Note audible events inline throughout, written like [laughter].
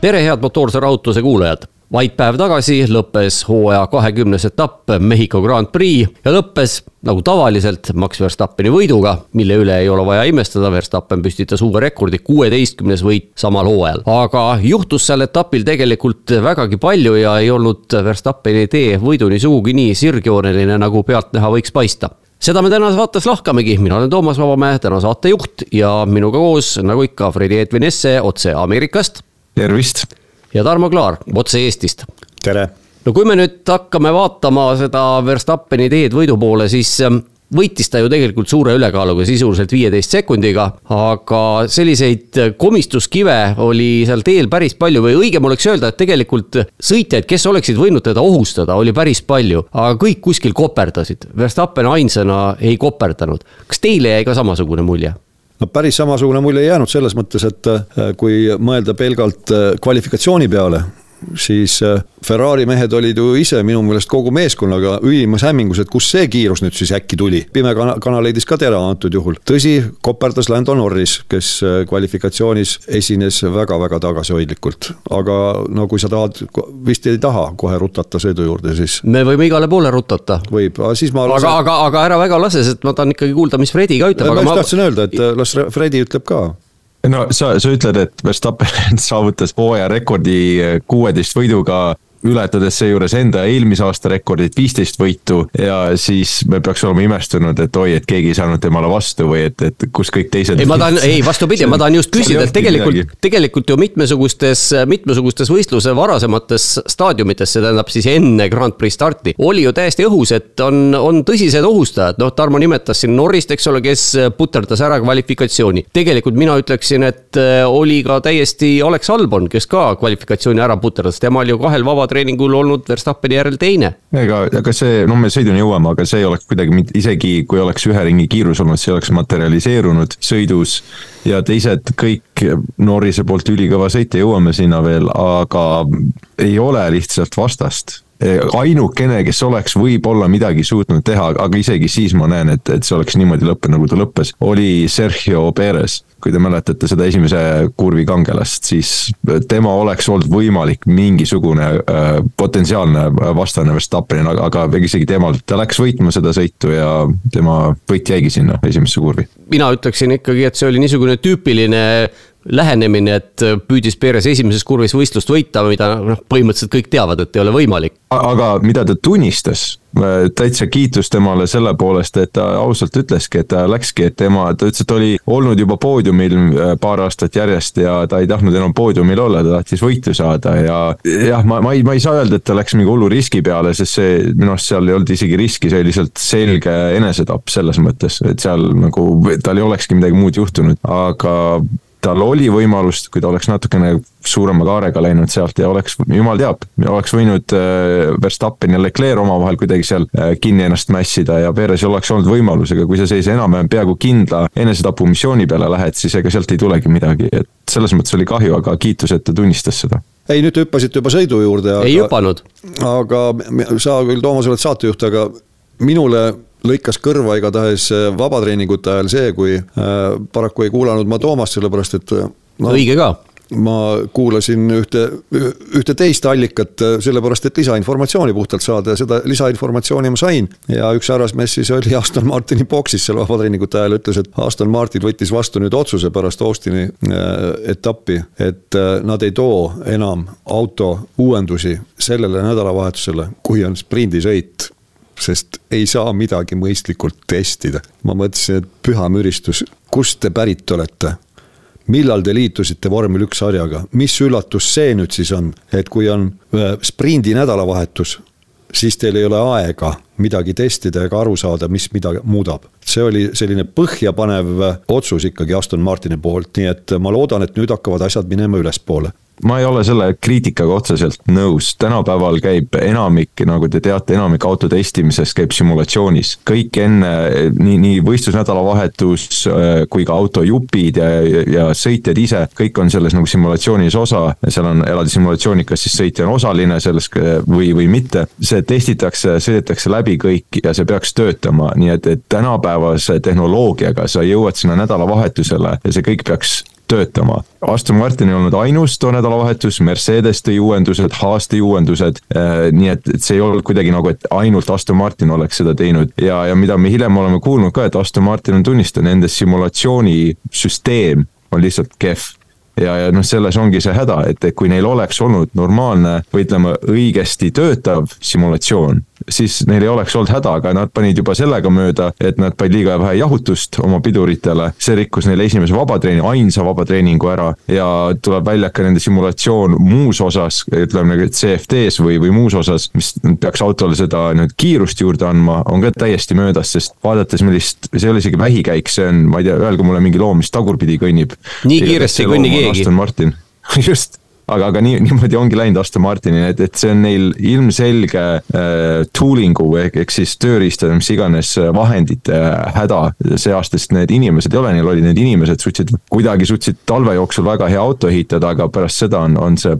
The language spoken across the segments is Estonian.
tere, head motoorse rahutuse kuulajad! Vaid päev tagasi lõppes hooaja kahekümnes etapp Mehhiko Grand Prix ja lõppes nagu tavaliselt Max Verstappeni võiduga, mille üle ei ole vaja imestada, Verstappen püstitas uue rekordi, kuueteistkümnes võit samal hooajal. aga juhtus seal etapil tegelikult vägagi palju ja ei olnud Verstappeni tee võiduni sugugi nii sirgjooneline, nagu pealtnäha võiks paista seda me tänases vaates lahkamegi, mina olen Toomas Vabamäe, täna saatejuht ja minuga koos, nagu ikka, Fredi Edvin Esse otse Ameerikast tervist! Ja Tarmo Klaar otse Eestist. tere! no kui me nüüd hakkame vaatama seda Verstappeni teed võidu poole, siis ähm, võitis ta ju tegelikult suure ülekaaluga, sisuliselt viieteist sekundiga, aga selliseid komistuskive oli seal teel päris palju või õigem oleks öelda, et tegelikult sõitjaid, kes oleksid võinud teda ohustada, oli päris palju, aga kõik kuskil koperdasid. Verstappen ainsana ei koperdanud. kas teile jäi ka samasugune mulje? No päris samasugune mulje ei jäänud selles mõttes, et äh, kui mõelda pelgalt äh, kvalifikatsiooni peale, siis äh, Ferrari mehed olid ju ise minu meelest kogu meeskonnaga ülimas hämmingus, et kust see kiirus nüüd siis äkki tuli. pime kana, kana leidis ka tera antud juhul. tõsi, koperdas Lando Norris, kes äh, kvalifikatsioonis esines väga-väga tagasihoidlikult. aga no kui sa tahad, vist ei taha kohe rutata sõidu juurde, siis. me võime igale poole rutata. võib, aga siis ma. aga, aga, aga ära väga lase, sest ma tahan ikkagi kuulda, mis Fredi ka ütleb. ma just tahtsin öelda, et las Fredi ütleb ka no sa, sa ütled, et Verstappen [laughs] saavutas hooaja rekordi kuueteist võiduga ületades seejuures enda eelmise aasta rekordit, viisteist võitu ja siis me peaks olema imestunud, et oi, et keegi ei saanud temale vastu või et, et kus kõik teised. ei, ma tahan, ei vastupidi, ma tahan just küsida, et tegelikult, tegelikult ju mitmesugustes, mitmesugustes võistluse varasemates staadiumites, see tähendab siis enne Grand Prix starti, oli ju täiesti õhus, et on, on tõsised ohustajad, noh, Tarmo nimetas siin Norrist, eks ole, kes puterdas ära kvalifikatsiooni. tegelikult mina ütleksin, et äh, oli ka täiesti Alex Albon, kes ka kvalifikatsiooni ära puterdas, tema oli ju kahel vabal treeningul olnud Verstappeni järel teine. ega, ega see, no me sõiduni jõuame, aga see ei oleks kuidagi, isegi kui oleks ühe ringi kiirus olnud, see oleks materialiseerunud sõidus. ja teised kõik Norrise poolt ülikõva sõit ja jõuame sinna veel, aga ei ole lihtsalt vastast ainukene, kes oleks võib-olla midagi suutnud teha, aga isegi siis ma näen, et, et see oleks niimoodi lõppenud, nagu ta lõppes, oli Sergio Perez kui te mäletate seda esimese kurvi kangelast, siis tema oleks olnud võimalik mingisugune äh, potentsiaalne vastane Verstappenil, aga, aga isegi temal, ta läks võitma seda sõitu ja tema võit jäigi sinna esimesse kurvi. mina ütleksin ikkagi, et see oli niisugune tüüpiline lähenemine, et püüdis Perez esimeses kurvis võistlust võita, mida noh, põhimõtteliselt kõik teavad, et ei ole võimalik. Aga mida ta tunnistas, täitsa kiitus temale selle poolest, et ta ausalt ütleski, et ta läkski, et tema, ta ütles, et oli olnud juba poodiumil äh, paar aastat järjest ja ta ei tahtnud enam poodiumil olla, ta tahtis võitu saada ja jah, ma, ma ei, ma ei saa öelda, et ta läks mingi hullu riski peale, sest see minu arust seal ei olnud isegi riski, see oli lihtsalt selge enesetapp selles mõttes, et seal nagu tal ei olekski midagi muud juhtunud, aga tal oli võimalust, kui ta oleks natukene suurema kaarega läinud sealt ja oleks, jumal teab, oleks võinud äh, Verstappen ja Leclerc omavahel kuidagi seal äh, kinni ennast mässida ja Perezil oleks olnud võimalus, aga kui sa sellise enam-vähem peaaegu kindla enesetapumissiooni peale lähed, siis ega sealt ei tulegi midagi, et selles mõttes oli kahju, aga kiitus, et ta tunnistas seda ei, nüüd te hüppasite juba sõidu juurde. ei hüpanud. aga sa küll, Toomas, oled saatejuht, aga minule lõikas kõrva igatahes äh, vabatreeningute ajal see, kui äh, paraku ei kuulanud ma Toomast, sellepärast et äh, no, õige ka ma kuulasin ühte, ühte teist allikat, sellepärast et lisainformatsiooni puhtalt saada ja seda lisainformatsiooni ma sain. ja üks härrasmees siis oli Aston Martini boksis seal vabatreeningute ajal, ütles, et Aston Martin võttis vastu nüüd otsuse pärast Austini etappi, et nad ei too enam auto uuendusi sellele nädalavahetusele, kui on sprindisõit sest ei saa midagi mõistlikult testida. ma mõtlesin, et püha müristus, kust te pärit olete? millal te liitusite vormel üks sarjaga, mis üllatus see nüüd siis on, et kui on äh, sprindi nädalavahetus, siis teil ei ole aega midagi testida ega aru saada, mis mida muudab. see oli selline põhjapanev otsus ikkagi Aston Martini poolt, nii et ma loodan, et nüüd hakkavad asjad minema ülespoole ma ei ole selle kriitikaga otseselt nõus, tänapäeval käib enamik, nagu te teate, enamik auto testimisest käib simulatsioonis. kõik enne, nii, nii võistlusnädalavahetus äh, kui ka autojupid ja, ja sõitjad ise, kõik on selles nagu simulatsioonis osa. seal on eraldi simulatsioonid, kas siis sõitja on osaline selles või, või mitte. see testitakse, sõidetakse läbi kõik ja see peaks töötama, nii et, et tänapäevase tehnoloogiaga sa jõuad sinna nädalavahetusele ja see kõik peaks töötama. Aston Martin ei olnud ainus too nädalavahetus, Mercedes tõi uuendused, Haas tõi uuendused. Äh, nii et, et see ei olnud kuidagi nagu, et ainult Aston Martin oleks seda teinud ja, ja mida me hiljem oleme kuulnud ka, et Aston Martin on tunnistanud, nende simulatsiooni on lihtsalt kehv ja, ja noh, selles ongi see häda, et, et kui neil oleks olnud normaalne või ütleme, õigesti töötav simulatsioon, siis neil ei oleks olnud häda, aga nad panid juba sellega mööda, et nad panid liiga vähe jahutust oma piduritele. see rikkus neile esimese vabatreeni, ainsa vabatreeningu ära ja tuleb välja ka nende simulatsioon muus osas, ütleme nagu CFD-s või, või muus osas, mis peaks autole seda nüüd kiirust juurde andma, on ka täiesti möödas, sest vaadates millist, see ei ole isegi vähikäik, see on, ma ei tea, öelge mulle mingi loom, mis tagurpidi kõnnib. nii kiiresti ei kõnni keegi. Aston Martin [laughs] just aga, aga nii, niimoodi ongi läinud Aston Martini, et, et see on neil ilmselge äh, tooling'u ehk, ehk siis tööriistade, mis iganes äh, vahendite äh, häda see aasta, sest need inimesed ei ole, neil olid need inimesed, suutsid kuidagi suutsid talve jooksul väga hea auto ehitada, aga pärast seda on, on see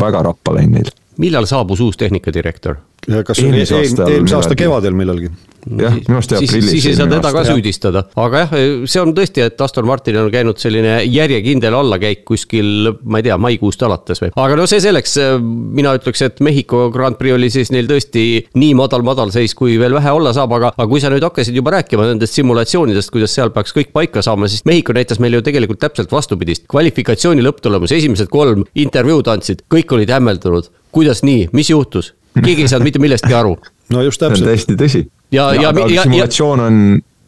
väga rappa läinud neil. millal saabus uus tehnikadirektor? Kas see oli eelmise aasta kevadel millalgi? jah, minu arust aprillis. siis ei saa teda ka süüdistada, aga jah, see on tõesti, et Aston Martinil on käinud selline järjekindel allakäik kuskil, ma ei tea, maikuust alates või. aga no see selleks, mina ütleks, et Mehhiko Grand Prix oli siis neil tõesti nii madal-madal seis, kui veel vähe olla saab, aga, aga kui sa nüüd hakkasid juba rääkima nendest simulatsioonidest, kuidas seal peaks kõik paika saama, siis Mehhiko näitas meile ju tegelikult täpselt vastupidist. kvalifikatsiooni lõpptulemus, esimesed kolm intervjuud andsid, kõik olid hämmeldunud. kuidas nii, mis juhtus? Keegi ei saanud mitte millestki aru. no just täpselt. see on täiesti tõsi ja, ja, ja, ja, simulatsioon on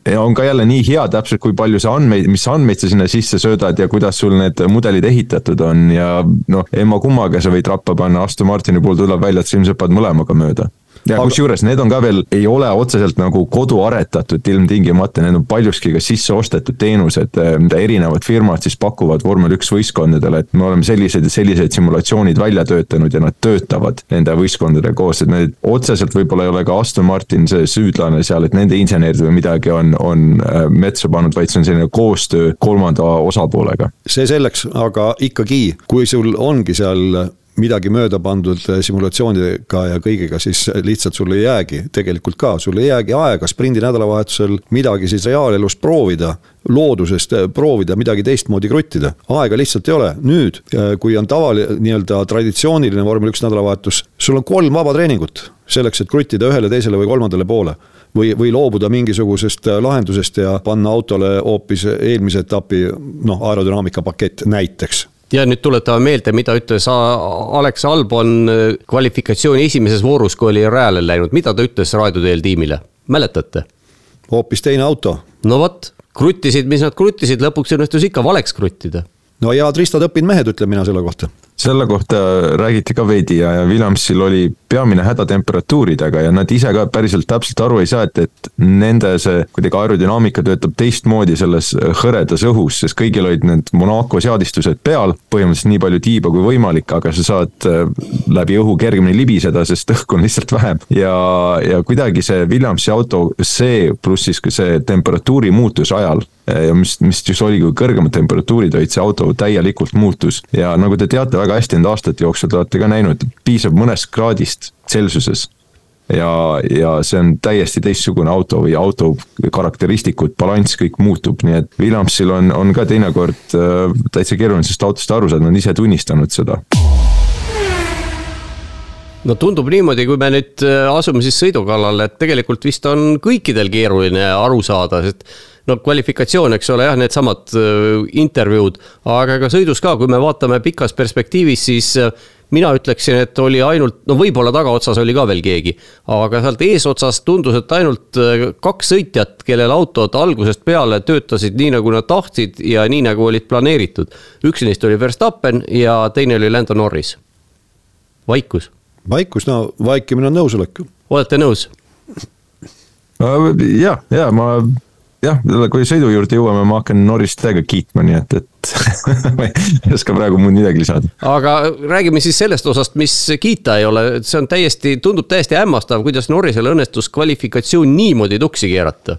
ja on ka jälle nii hea täpselt, kui palju sa andmeid, mis andmeid sa sinna sisse söödad ja kuidas sul need mudelid ehitatud on ja noh, emma kummaga sa võid rappa panna, Aston Martini puhul tuleb välja, et sa ilmselt paned mõlemaga mööda ja aga... kusjuures need on ka veel, ei ole otseselt nagu koduaretatud ilmtingimata, need on paljuski ka sisse ostetud teenused, eh, mida erinevad firmad siis pakuvad vormel üks võistkondadele, et me oleme sellised ja sellised simulatsioonid välja töötanud ja nad töötavad nende võistkondadega koos, et need otseselt võib-olla ei ole ka Aston Martin see süüdlane seal, et nende insenerid või midagi on, on eh, metsa pannud, vaid see on selline koostöö kolmanda osapoolega. see selleks, aga ikkagi, kui sul ongi seal midagi mööda pandud äh, simulatsioonidega ja kõigega, siis lihtsalt sul ei jäägi, tegelikult ka, sul ei jäägi aega sprindi nädalavahetusel midagi siis reaalelus proovida loodusest äh, proovida midagi teistmoodi kruttida. aega lihtsalt ei ole, nüüd, äh, kui on tavaline, nii-öelda traditsiooniline vormel üks nädalavahetus, sul on kolm vaba treeningut selleks, et kruttida ühele, teisele või kolmandale poole. Või, või loobuda mingisugusest lahendusest ja panna autole hoopis eelmise etapi noh, aerodünaamika pakett näiteks ja nüüd tuletame meelde, mida ütles Alex Albon äh, kvalifikatsiooni esimeses voorus, kui oli rajale läinud, mida ta ütles raadio teel tiimile, mäletate? hoopis teine auto. no vot, kruttisid, mis nad kruttisid, lõpuks õnnestus ikka valeks kruttida. no head ristad õppinud mehed, ütlen mina selle kohta selle kohta räägiti ka veidi ja, ja Williamsil oli peamine häda temperatuuridega ja nad ise ka päriselt täpselt aru ei saa, et, et nende see kuidagi aerodünaamika töötab teistmoodi selles hõredas õhus, sest kõigil olid need Monaco seadistused peal, põhimõtteliselt nii palju tiiba kui võimalik, aga sa saad äh, läbi õhu kergemini libiseda, sest õhku on lihtsalt vähem. ja, ja kuidagi see Williamsi auto, see pluss siis see temperatuuri muutus ajal ja mis, mis just oli, kui kõrgemad temperatuurid olid, see auto täielikult muutus ja nagu te teate väga hästi nende aastate jooksul, te olete ka näinud, piisab mõnest kraadist Celsiuses. Ja, ja see on täiesti teistsugune auto või auto karakteristikud, balanss, kõik muutub, nii et Williamsil on, on ka teinekord äh, täitsa keeruline sellest autost aru saada, nad on ise tunnistanud seda. No tundub niimoodi, kui me nüüd äh, asume siis sõidu kallale, et tegelikult vist on kõikidel keeruline aru saada, sest no kvalifikatsioon, eks ole, jah, needsamad äh, intervjuud, aga ka sõidus ka, kui me vaatame pikas perspektiivis, siis äh, mina ütleksin, et oli ainult, no võib-olla tagaotsas oli ka veel keegi, aga sealt eesotsas tundus, et ainult äh, kaks sõitjat, kellel autod algusest peale töötasid nii, nagu nad tahtsid ja nii, nagu olid planeeritud. üks neist oli Verstappen ja teine oli Lando Norris. vaikus. vaikus, no vaikimine on nõusolek. olete nõus? ja, ja ma jah, kui sõidu juurde jõuame, ma hakkan Norrist täiega kiitma, nii et, et ma [laughs] ei oska praegu muud midagi lisada. aga räägime siis sellest osast, mis kiita ei ole, see on täiesti, tundub täiesti hämmastav, kuidas Norrisele õnnestus kvalifikatsioon niimoodi tuksi keerata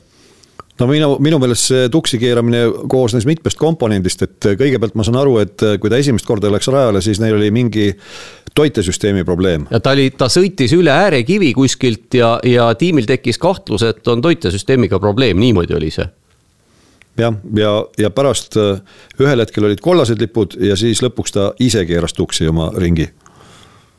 no minu, minu meelest see tuksi keeramine koosnes mitmest komponendist, et kõigepealt ma saan aru, et kui ta esimest korda läks rajale, siis neil oli mingi toitesüsteemi probleem. ja ta oli, ta sõitis üle äärekivi kuskilt ja, ja tiimil tekkis kahtlus, et on toitesüsteemiga probleem, niimoodi oli see. Jah, ja, ja pärast ühel hetkel olid kollased lipud ja siis lõpuks ta ise keeras tuksi oma ringi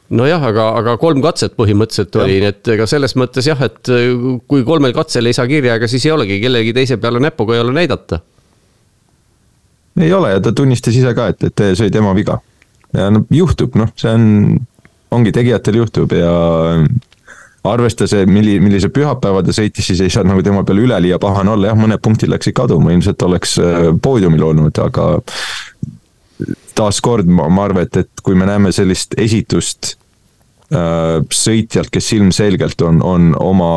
nojah, aga, aga kolm katset põhimõtteliselt ja. oli, nii et ega selles mõttes jah, et äh, kui kolmel katsel ei saa kirja, ega siis ei olegi kellegi teise peale näpuga ei ole näidata. ei ole ja ta tunnistas ise ka, et, et see oli tema viga. ja no juhtub, noh, see on, ongi tegijatel juhtub ja arvestas, milli, millise päeva ta sõitis, siis ei saa nagu tema peale üleliia pahane olla, jah, mõned punktid läksid kaduma, ilmselt oleks äh, poodiumil olnud, aga taaskord ma, ma arvan, et, et kui me näeme sellist esitust äh, sõitjalt, kes ilmselgelt on, on oma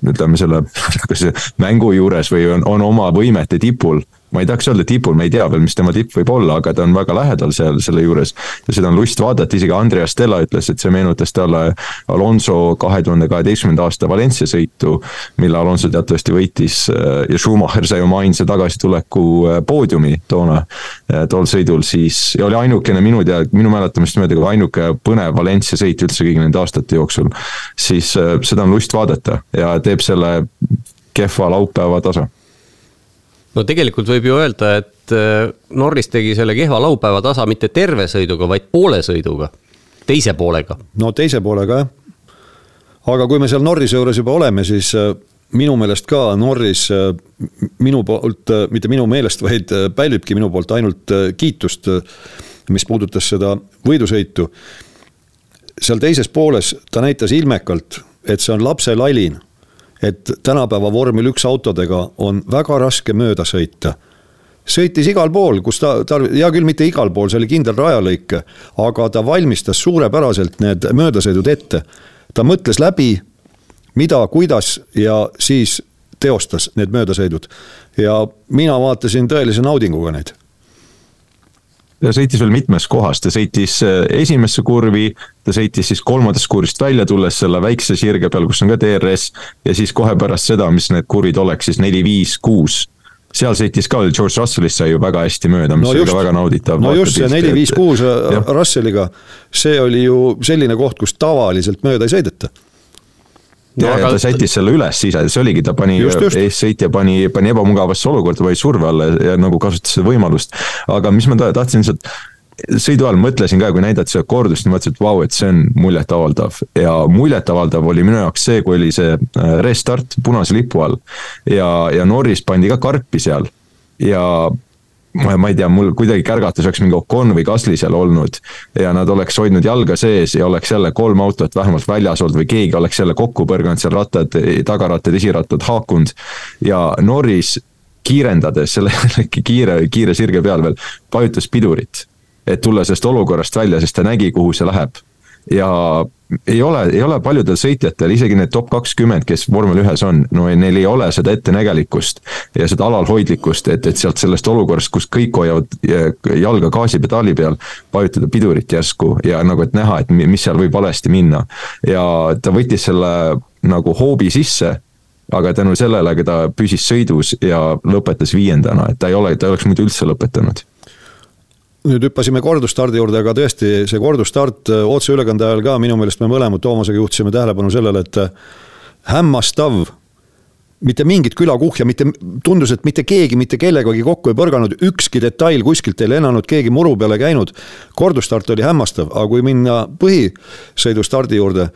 ütleme selle, [laughs] kas mängu juures või on, on oma võimete tipul ma ei tahaks öelda tipul, me ei tea veel, mis tema tipp võib olla, aga ta on väga lähedal seal selle juures. ja seda on lust vaadata, isegi Andreas Stella ütles, et see meenutas talle Alonso kahe tuhande kaheteistkümnenda aasta Valencia sõitu. mille Alonso teatavasti võitis äh, ja Schumacher sai oma ainsa tagasituleku äh, poodiumi toona. Äh, tol sõidul siis ja oli ainukene minu tea-, minu mäletamist mööda ka ainuke põnev Valencia sõit üldse kõigi nende aastate jooksul. siis seda on lust vaadata ja teeb selle kehva laupäeva tasa no tegelikult võib ju öelda, et äh, Norris tegi selle kehva laupäeva tasa mitte terve sõiduga, vaid poole sõiduga, teise poolega. no teise poolega jah. aga kui me seal Norrise juures juba oleme, siis äh, minu meelest ka Norris äh, minu poolt, mitte minu meelest, [laughs] vaid pälvibki minu poolt ainult kiitust, mis puudutas seda võidusõitu. seal teises pooles ta näitas ilmekalt, et see on lapselalin et tänapäeva vormel üks autodega on väga raske mööda sõita sõitis igal pool, kus ta, ta, hea küll, mitte igal pool, see oli kindel rajalõik, aga ta valmistas suurepäraselt need möödasõidud ette. ta mõtles läbi, mida, kuidas ja siis teostas need möödasõidud. ja mina vaatasin tõelise naudinguga neid ta sõitis veel mitmes kohas, ta sõitis äh, esimesse kurvi, ta sõitis siis kolmandast kurvist välja tulles selle väikse sirge peal, kus on ka DRS. ja siis kohe pärast seda, mis need kurvid oleks siis neli, viis, kuus seal sõitis ka George Russellist sai ju väga hästi mööda, mis no just, oli ka väga nauditav. no just see neli, viis, kuus Russelliga, see oli ju selline koht, kus tavaliselt mööda ei sõideta ja, aga... ja ta sättis selle üles ise, see oligi, ta pani eessõitja pani, pani ebamugavasse olukorda või surve alla ja nagu kasutas seda võimalust. aga mis ma tahtsin lihtsalt, sõidu ajal mõtlesin ka, kui näidati seda kordust, mõtlesin, et vau, et see on muljetavaldav. ja muljetavaldav oli minu jaoks see, kui oli see äh, restart punase lipu all. ja, ja Norris pandi ka karpi seal ja ma ei tea, mul kuidagi kärgates oleks mingi Ocon või Gasly seal olnud. ja nad oleks hoidnud jalga sees ja oleks jälle kolm autot vähemalt väljas olnud või keegi oleks jälle kokku põrganud seal rattad, tagarattad, esirattad haakunud. ja Norris kiirendades selle [laughs] kiire, kiire sirge peal veel vajutas pidurit. et tulla sellest olukorrast välja, sest ta nägi, kuhu see läheb ja ei ole, ei ole paljudel sõitjatel, isegi need top kakskümmend, kes vormel ühes on, no neil ei ole seda ettenägelikkust ja seda alalhoidlikkust, et, et sealt sellest olukorrast, kus kõik hoiavad jalga gaasipedaali peal, vajutada pidurit järsku ja nagu, et näha, et mis seal võib valesti minna. ja ta võttis selle nagu hoobi sisse aga tänu sellele, ta püsis sõidus ja lõpetas viiendana, et ta ei ole, ta ei oleks muidu üldse lõpetanud nüüd hüppasime kordusstardi juurde, aga tõesti see kordusstart äh, otseülekande ajal ka minu meelest me mõlemad Toomasega juhtisime tähelepanu sellele, et äh, hämmastav. mitte mingit külakuhja, mitte, tundus, et mitte keegi mitte kellegagi kokku ei põrganud, ükski detail kuskilt ei lennanud, keegi muru peale käinud. kordusstart oli hämmastav, aga kui minna põhisõidu stardi juurde,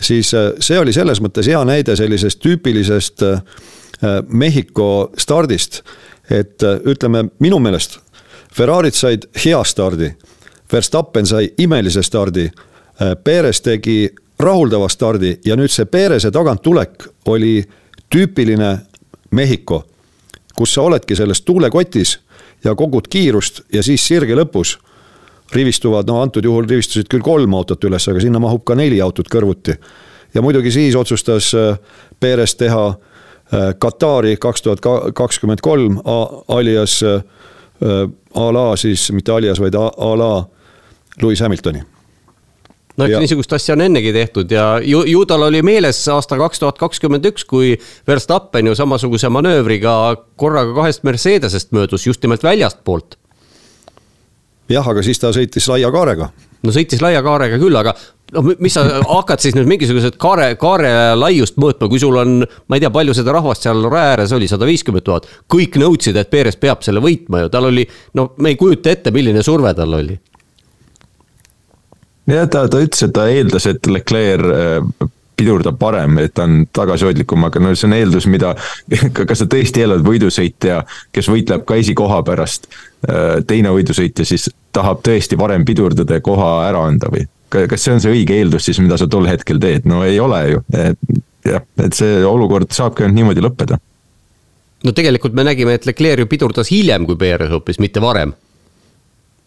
siis äh, see oli selles mõttes hea näide sellisest tüüpilisest Mehhiko stardist. et ütleme, minu meelest Ferrari'd said hea stardi. Verstappen sai imelise stardi. Äh, Perez tegi rahuldava stardi ja nüüd see Pereze taganttulek oli tüüpiline Mehhiko. kus sa oledki selles tuulekotis ja kogud kiirust ja siis sirge lõpus rivistuvad, no antud juhul rivistusid küll kolm autot üles, aga sinna mahub ka neli autot kõrvuti. ja muidugi siis otsustas Perez teha Katari kaks tuhat kakskümmend kolm alias a la siis, mitte alias, vaid a la Lewis Hamiltoni no eks niisugust asja on ennegi tehtud ja ju, ju tal oli meeles aasta kaks tuhat kakskümmend üks, kui Verstappen ju samasuguse manöövriga korraga kahest Mercedesest möödus just nimelt väljastpoolt. jah, aga siis ta sõitis laia kaarega. no sõitis laia kaarega küll, aga no mis sa hakkad siis nüüd mingisugused kaare, kaare laiust mõõtma, kui sul on, ma ei tea, palju seda rahvast seal raja ääres oli, sada viiskümmend tuhat. kõik nõudsid, et Perez peab selle võitma ju, tal oli, no me ei kujuta ette, milline surve tal oli jah, ta, ta ütles, et ta eeldas, et Leclerc äh, pidurdab parem, et ta on tagasihoidlikum, aga no see on eeldus, mida, [laughs] kas sa tõesti eeldad võidusõitja, kes võitleb ka esikoha pärast, äh, teine võidusõitja siis tahab tõesti varem pidurdada ja koha ära anda või? Kas see on see õige eeldus siis, mida sa tol hetkel teed, no ei ole ju, et jah, et see olukord saabki ainult niimoodi lõppeda. no tegelikult me nägime, et Leclerc ju pidurdas hiljem kui Perez hoopis, mitte varem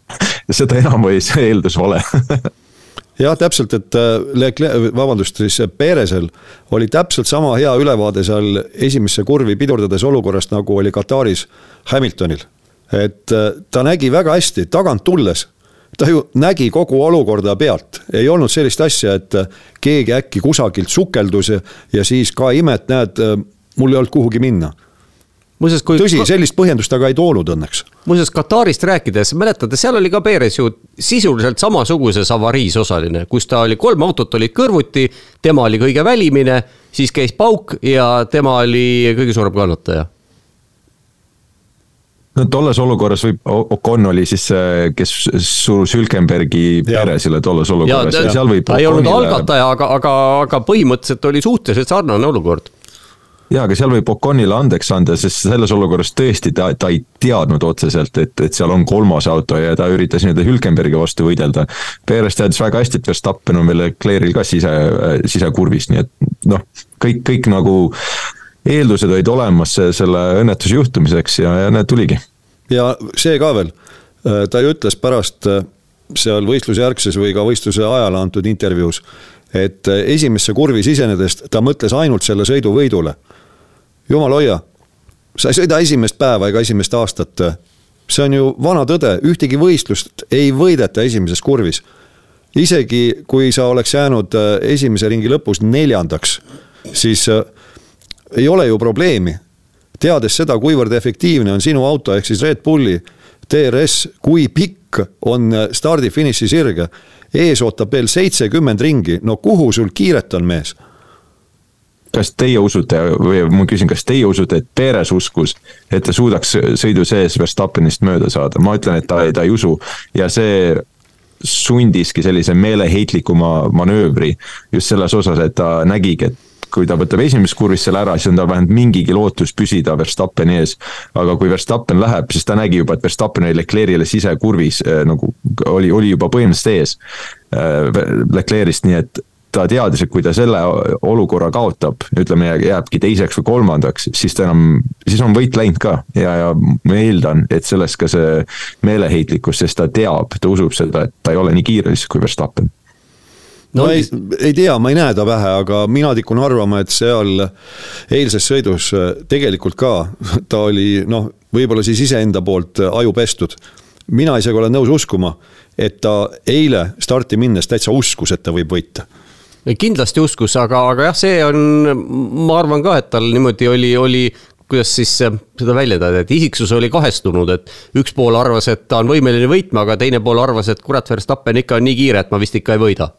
[laughs] seda enam oli see eeldus vale [laughs] jah, täpselt, et äh, Leclerc, vabandust, siis Perezil oli täpselt sama hea ülevaade seal esimesse kurvi pidurdades olukorrast, nagu oli Kataris Hamiltonil. et äh, ta nägi väga hästi tagant tulles, ta ju nägi kogu olukorda pealt, ei olnud sellist asja, et keegi äkki kusagilt sukeldus ja, ja siis ka imet, näed, mul ei olnud kuhugi minna muuseas, kui. tõsi, sellist põhjendust ta ka ei toonud õnneks. muuseas, Katarist rääkides, mäletate, seal oli ka Perez ju sisuliselt samasuguses avariis osaline, kus ta oli, kolm autot olid kõrvuti, tema oli kõige välimine, siis käis pauk ja tema oli kõige suurem kannataja no tolles olukorras võib, Ocon oli siis see, kes surus Hülkenbergi peresile tolles olukorras ja, ja seal võib. ta ei olnud algataja, aga, aga, aga põhimõtteliselt oli suhteliselt sarnane olukord jaa, aga seal võib Oconile andeks anda, sest selles olukorras tõesti ta, ta ei teadnud otseselt, et, et seal on kolmas auto ja ta üritas nii-öelda Hülkenbergi vastu võidelda. Perez teadis väga hästi, et Verstappen on veel Leclerc'il ka sise, sisekurvis, nii et noh, kõik, kõik nagu eeldused olid olemas selle õnnetuse juhtumiseks ja, ja näed, tuligi. ja see ka veel, ta ju ütles pärast seal võistlusjärgses või ka võistluse ajal antud intervjuus, et esimesse kurvi sisenedes ta mõtles ainult selle sõidu võidule jumal hoia, sa ei sõida esimest päeva ega esimest aastat. see on ju vana tõde, ühtegi võistlust ei võideta esimeses kurvis. isegi kui sa oleks jäänud äh, esimese ringi lõpus neljandaks, siis äh, ei ole ju probleemi. teades seda, kuivõrd efektiivne on sinu auto ehk siis Red Bulli DRS, kui pikk on äh, stardi-finiši sirge, ees ootab veel seitsekümmend ringi, no kuhu sul kiiret on, mees? Kas teie usute või ma küsin, kas teie usute, et Perez uskus, et ta suudaks sõidu sees Verstappenist mööda saada, ma ütlen, et ta, ta ei usu. Ja see sundiski sellise meeleheitlikuma manöövri just selles osas, et ta nägigi, et kui ta võtab esimeses kurvis selle ära, siis on tal vähemalt mingigi lootus püsida Verstappeni ees. aga kui Verstappen läheb, siis ta nägi juba, et Verstappen oli Leclerc'ile sisekurvis äh, nagu oli, oli juba põhimõtteliselt ees äh, Leclerc'ist, nii et ta teadis, et kui ta selle olukorra kaotab, ütleme jääbki teiseks või kolmandaks, siis ta enam, siis on võit läinud ka ja, ja ma eeldan, et sellest ka see meeleheitlikkus, sest ta teab, ta usub seda, et ta ei ole nii kiire lihtsalt kui Verstappen no ma ei, ei tea, ma ei näe ta pähe, aga mina tikun arvama, et seal eilses sõidus tegelikult ka [laughs] ta oli noh, võib-olla siis iseenda poolt aju pestud. mina isegi olen nõus uskuma, et ta eile starti minnes täitsa uskus, et ta võib võita kindlasti uskus, aga, aga jah, see on, ma arvan ka, et tal niimoodi oli, oli kuidas siis seda väljendada, et isiksus oli kahestunud, et üks pool arvas, et ta on võimeline võitma, aga teine pool arvas, et kurat, Verstappen ikka on nii kiire, et ma vist ikka ei võida.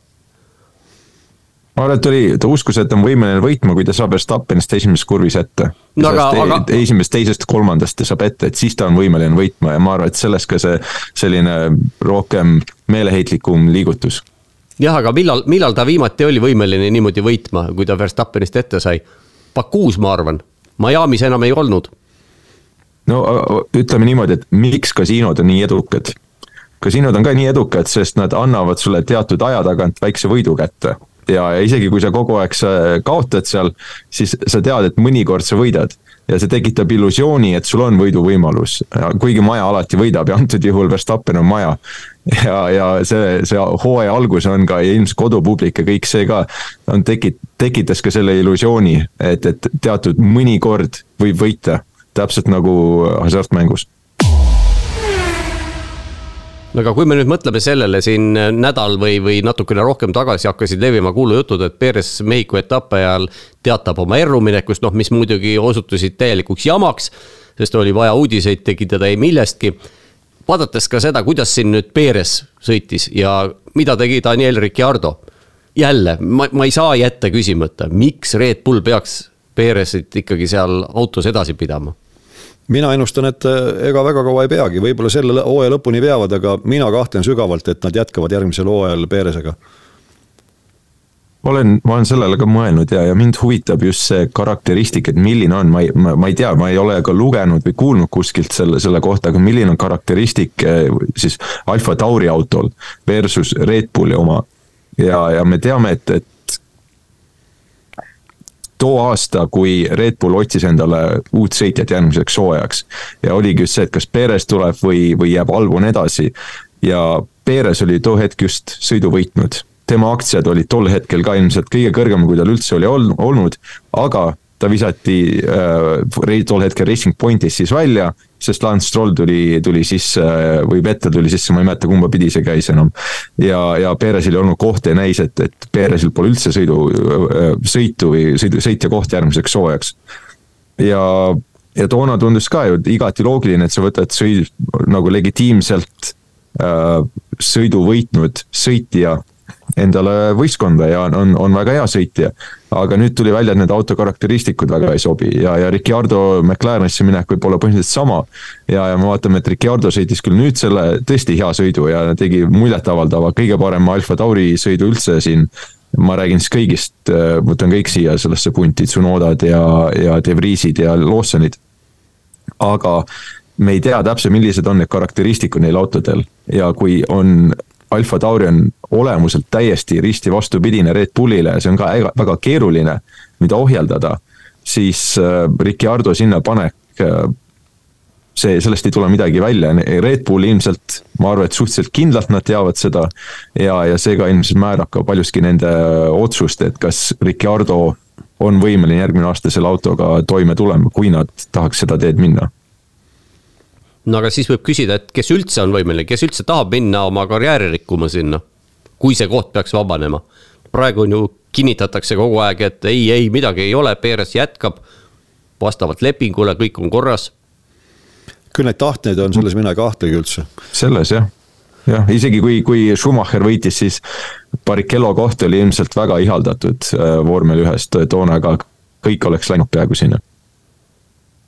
Ma arvan, et oli, ta uskus, et on võimeline võitma, kui ta saab Verstappenist esimeses kurvis ette. no aga, aga. esimesest, teisest, kolmandast ta saab ette, et siis ta on võimeline võitma ja ma arvan, et sellest ka see selline rohkem meeleheitlikum liigutus jah, aga millal, millal ta viimati oli võimeline niimoodi võitma, kui ta Verstappenist ette sai? Bakuus, ma arvan, Miami's enam ei olnud. no ütleme niimoodi, et miks kasiinod on nii edukad? kasiinod on ka nii edukad, sest nad annavad sulle teatud aja tagant väikse võidu kätte. Ja, ja isegi kui sa kogu aeg sa kaotad seal, siis sa tead, et mõnikord sa võidad. Ja see tekitab illusiooni, et sul on võiduvõimalus, kuigi Maja alati võidab ja antud juhul Verstappen on Maja. ja, ja see, see hooaja algus on ka ilmselt kodupublik ja kõik see ka on tekit-, tekitas ka selle illusiooni, et, et teatud mõnikord võib võita, täpselt nagu hasartmängus no aga kui me nüüd mõtleme sellele siin nädal või, või natukene rohkem tagasi hakkasid levima kuulujutud, et Perez Mehhiko etapi ajal teatab oma erruminekust, noh, mis muidugi osutusid täielikuks jamaks. sest oli vaja uudiseid tekitada ei millestki. vaadates ka seda, kuidas siin nüüd Perez sõitis ja mida tegi Daniel Ricciardo. jälle, ma, ma ei saa jätta küsimata, miks Red Bull peaks Perezit ikkagi seal autos edasi pidama mina ennustan, et eh, ega väga kaua ei peagi, võib-olla selle hooaja lõpuni peavad, aga mina kahtlen sügavalt, et nad jätkavad järgmisel hooajal Perezega. olen, ma olen sellele ka mõelnud ja, ja mind huvitab just see karakteristik, et milline on, ma ei, ma, ma ei tea, ma ei ole ka lugenud või kuulnud kuskilt selle, selle kohta, aga milline on karakteristik eh, siis Alfa Tauri autol versus Red Bulli oma. ja, ja me teame, et, et too aasta, kui Red Bull otsis endale uut sõitjat järgmiseks hooajaks. ja oligi just see, et kas Perez tuleb või, või jääb Albon edasi. ja Perez oli too hetk just sõidu võitnud. tema aktsiad olid tol hetkel ka ilmselt kõige kõrgemal, kui tal üldse oli olnud, aga ta visati äh, tol hetkel Racing Pointis siis välja, sest Lance Stroll tuli, tuli sisse või Vettel tuli sisse, ma ei mäleta, kumba pidi see käis enam. ja, ja Perezil ei olnud kohta ja näis, et, et Perezil pole üldse sõidu, äh, sõitu või sõidu, sõitja koht järgmiseks hooajaks. ja, ja toona tundus ka ju igati loogiline, et sa võtad sõid nagu legitiimselt äh, sõidu võitnud sõitja endale võistkonda ja on, on väga hea sõitja. aga nüüd tuli välja, et need auto karakteristikud väga ei sobi ja, ja Ricardo McLarenisse minek võib olla põhimõtteliselt sama. ja, ja me vaatame, et Ricardo sõitis küll nüüd selle tõesti hea sõidu ja tegi muljetavaldava, kõige parema Alfa Tauri sõidu üldse siin ma räägin siis kõigist, võtan kõik siia sellesse punti, Tsunodad ja, ja De Vriesid ja Lawsonid. aga me ei tea täpselt, millised on need karakteristikud neil autodel ja kui on Alfa Tauri on olemuselt täiesti risti vastupidine Red Bullile, see on ka väga keeruline, mida ohjeldada. siis äh, Ricciardo sinnapanek, äh, see, sellest ei tule midagi välja, Red Bull ilmselt, ma arvan, et suhteliselt kindlalt nad teavad seda. ja, ja see ka ilmselt määrab ka paljuski nende otsust, et kas Ricciardo on võimeline järgmine aasta selle autoga toime tulema, kui nad tahaks seda teed minna no aga siis võib küsida, et kes üldse on võimeline, kes üldse tahab minna oma karjääri rikkuma sinna, kui see koht peaks vabanema. praegu on ju, kinnitatakse kogu aeg, et ei, ei midagi ei ole, Perez jätkab vastavalt lepingule, kõik on korras. küll neid tahtjaid on, selles mina ei kahtlegi üldse. selles jah, jah, isegi kui, kui Schumacher võitis, siis Barrichello koht oli ilmselt väga ihaldatud äh, vormel ühest toona, aga kõik oleks läinud peaaegu sinna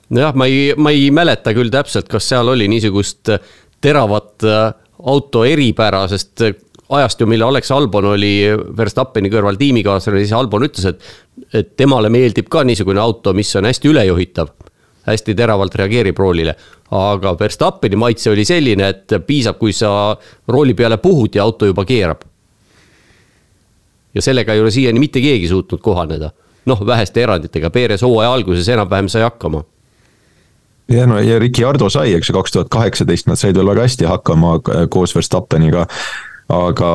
nojah, ma ei, ma ei mäleta küll täpselt, kas seal oli niisugust äh, teravat äh, auto eripära, sest äh, ajastu, mille Alex Albon oli Verstappeni kõrval tiimikaaslane, siis Albon ütles, et, et temale meeldib ka niisugune auto, mis on hästi ülejuhitav. hästi teravalt reageerib roolile, aga Verstappeni maitse oli selline, et piisab, kui sa rooli peale puhud ja auto juba keerab. ja sellega ei ole siiani mitte keegi suutnud kohaneda. noh, väheste eranditega, Perez hooaja alguses enam-vähem sai hakkama ja no ja Ricardo sai, eks ju, kaks tuhat kaheksateist nad said veel väga hästi hakkama äh, koos Verstappeniga. aga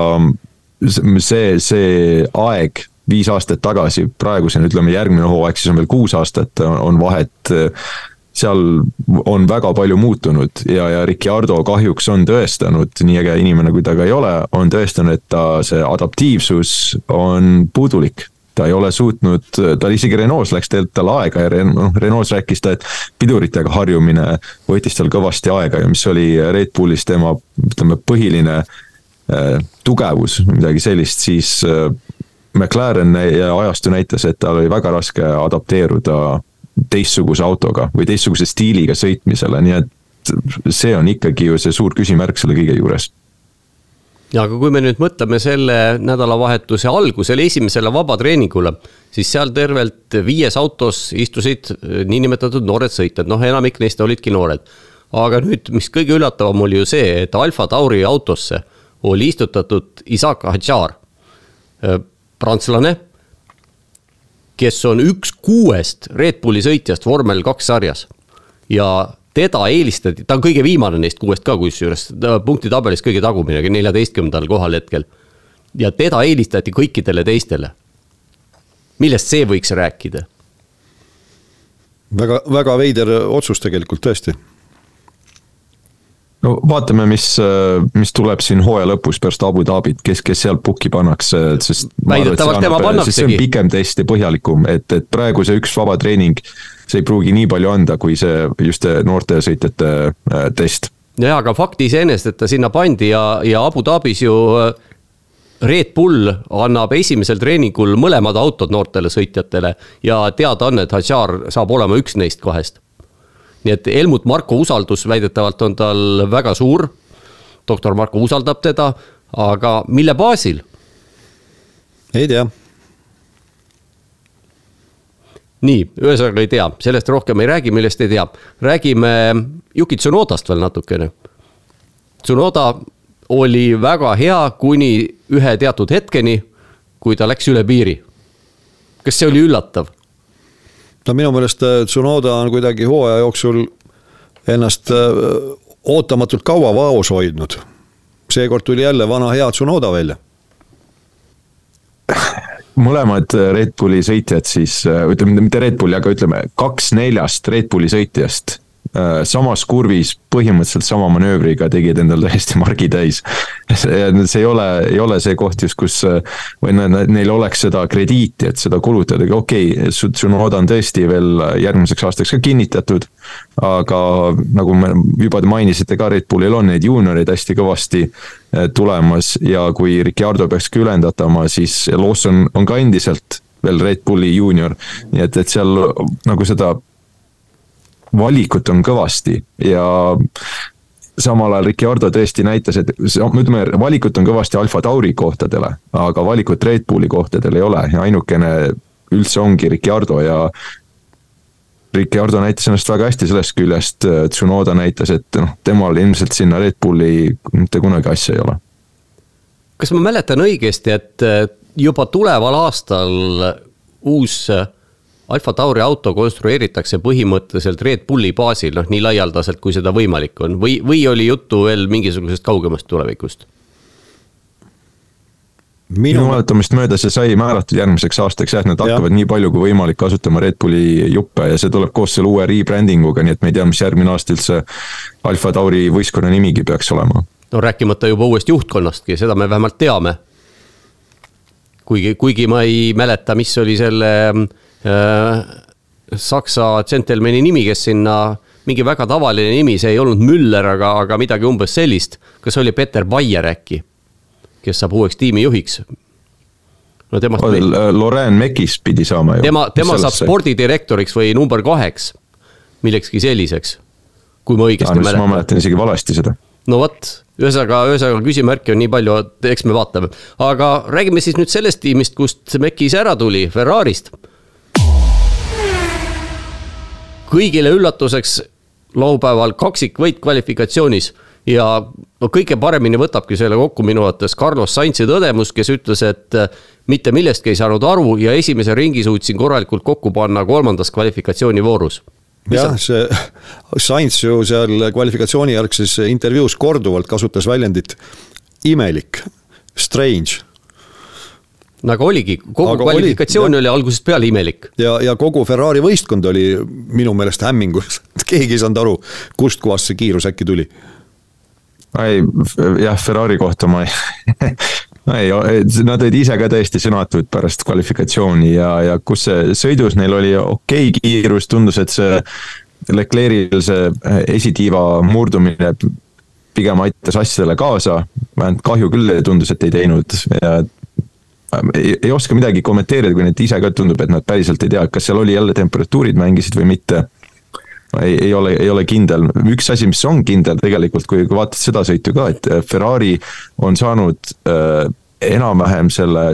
see, see aeg viis aastat tagasi, praeguseni ütleme järgmine hooaeg, siis on veel kuus aastat on vahet. seal on väga palju muutunud ja, ja Ricardo kahjuks on tõestanud, nii äge inimene kui ta ka ei ole, on tõestanud, et ta see adaptiivsus on puudulik ta ei ole suutnud, tal isegi Renault's läks tegelikult tal aega ja noh, Renault's rääkis ta, et piduritega harjumine võttis tal kõvasti aega ja mis oli Red Bullis tema, ütleme, põhiline äh, tugevus, midagi sellist, siis äh, McLaren ja ajastu näitas, et tal oli väga raske adapteeruda teistsuguse autoga või teistsuguse stiiliga sõitmisele, nii et see on ikkagi ju see suur küsimärk selle kõige juures ja aga kui me nüüd mõtleme selle nädalavahetuse algusele, esimesele vabatreeningule, siis seal tervelt viies autos istusid eh, niinimetatud noored sõitjad, noh, enamik neist olidki noored. aga nüüd, mis kõige üllatavam oli ju see, et Alfa Tauri autosse oli istutatud Isaac Hadjar. Eh, prantslane, kes on üks kuuest Red Bulli sõitjast vormel kaks sarjas ja teda eelistati, ta on kõige viimane neist kuuest ka kusjuures, punktitabelis kõige tagumine, neljateistkümnendal kohal hetkel. ja teda eelistati kõikidele teistele. millest see võiks rääkida? väga, väga veider otsus tegelikult tõesti no vaatame, mis, mis tuleb siin hooaja lõpus pärast Abu Dhabit, kes, kes sealt pukki pannakse, sest. väidetavalt tema pannaksegi. see on pikem test ja põhjalikum, et, et praegu see üks vaba treening, see ei pruugi nii palju anda, kui see just noorte sõitjate äh, test. jaa, aga fakt iseenesest, et ta sinna pandi ja, ja Abu Dhabis ju äh, Red Bull annab esimesel treeningul mõlemad autod noortele sõitjatele ja teada on, et Hadjar saab olema üks neist kahest nii et Helmut Marko usaldus väidetavalt on tal väga suur. doktor Marko usaldab teda, aga mille baasil? ei tea. Nii, ühesõnaga ei tea, sellest rohkem ei räägi, millest ei tea. räägime Yuki Tsunodast veel natukene. Tsunoda oli väga hea kuni ühe teatud hetkeni, kui ta läks üle piiri. kas see oli üllatav? no minu meelest äh, Tsunoda on kuidagi hooaja jooksul ennast äh, ootamatult kaua vaos hoidnud. seekord tuli jälle vana hea Tsunoda välja. [laughs] mõlemad Red Bulli sõitjad siis, äh, ütleme mitte Red Bulli, aga ütleme kaks neljast Red Bulli sõitjast Äh, samas kurvis põhimõtteliselt sama manöövriga tegid endal täiesti margi täis. see ei ole, ei ole see koht just, kus äh, või neil oleks seda krediiti, et seda kulutada, aga okei okay,, Tsunoda on tõesti veel järgmiseks aastaks ka kinnitatud. aga nagu me juba te mainisite ka, Red Bullil on neid juunioreid hästi kõvasti äh, tulemas ja kui Ricardo peaks ka ülendatama, siis Lawson on ka endiselt veel Red Bulli juunior. nii et, et seal nagu seda valikut on kõvasti ja samal ajal Ricardo tõesti näitas, et ütleme, valikut on kõvasti Alfa Tauri kohtadele, aga valikut Red Bulli kohtadel ei ole ja ainukene üldse ongi Ricardo ja Ricardo näitas ennast väga hästi sellest küljest, Tsunoda näitas, et noh, temal ilmselt sinna Red Bulli mitte kunagi asja ei ole. kas ma mäletan õigesti, et juba tuleval aastal uus Alfa Tauri auto konstrueeritakse põhimõtteliselt Red Bulli baasil, noh nii laialdaselt, kui seda võimalik on või, või oli juttu veel mingisugusest kaugemast tulevikust? minu mäletamist mööda see sai määratud järgmiseks aastaks jah, et nad hakkavad ja. nii palju kui võimalik kasutama Red Bulli juppe ja see tuleb koos selle uue rebranding uga, nii et me ei tea, mis järgmine aasta üldse Alfa Tauri võistkonna nimigi peaks olema. no rääkimata juba uuest juhtkonnastki, seda me vähemalt teame. kuigi, kuigi ma ei mäleta, mis oli selle Äh, saksa džentelmeni nimi, kes sinna, mingi väga tavaline nimi, see ei olnud Müller, aga, aga midagi umbes sellist. kas oli Peter Baier äkki, kes saab uueks tiimijuhiks? no temast. Lorraine Mekis pidi saama ju. tema, tema saab spordidirektoriks või number kaheks, millekski selliseks, kui ma õigesti mäletan. ma mäletan isegi valesti seda. no vot, ühesõnaga, ühesõnaga küsimärke on nii palju, et eks me vaatame. aga räägime siis nüüd sellest tiimist, kust Mekis ära tuli, Ferrarist kõigile üllatuseks laupäeval kaksikvõit kvalifikatsioonis ja no kõige paremini võtabki selle kokku minu arvates Carlos Sainzi tõdemus, kes ütles, et äh, mitte millestki ei saanud aru ja esimese ringi suutsin korralikult kokku panna kolmandas kvalifikatsioonivoorus. jah, see Sainz ju seal kvalifikatsioonijärgses intervjuus korduvalt kasutas väljendit imelik, strange nagu oligi, kogu Aga kvalifikatsioon oli, oli algusest peale imelik. ja, ja kogu Ferrari võistkond oli minu meelest hämmingus, [laughs] keegi ei saanud aru, kustkohast see kiirus äkki tuli. ei, jah, Ferrari kohta ma ei [laughs] ei, nad olid ise ka täiesti sõnatud pärast kvalifikatsiooni ja, ja kus see sõidus neil oli okei okay kiirus, tundus, et see Leclerc'il see esitiiva murdumine pigem aitas asjadele kaasa, vähemalt kahju küll tundus, et ei teinud ja ei, ei oska midagi kommenteerida, kui neid ise ka tundub, et nad päriselt ei tea, kas seal oli jälle temperatuurid mängisid või mitte. ei, ei ole, ei ole kindel, üks asi, mis on kindel tegelikult, kui, vaatad seda sõitu ka, et äh, Ferrari on saanud äh, enam-vähem selle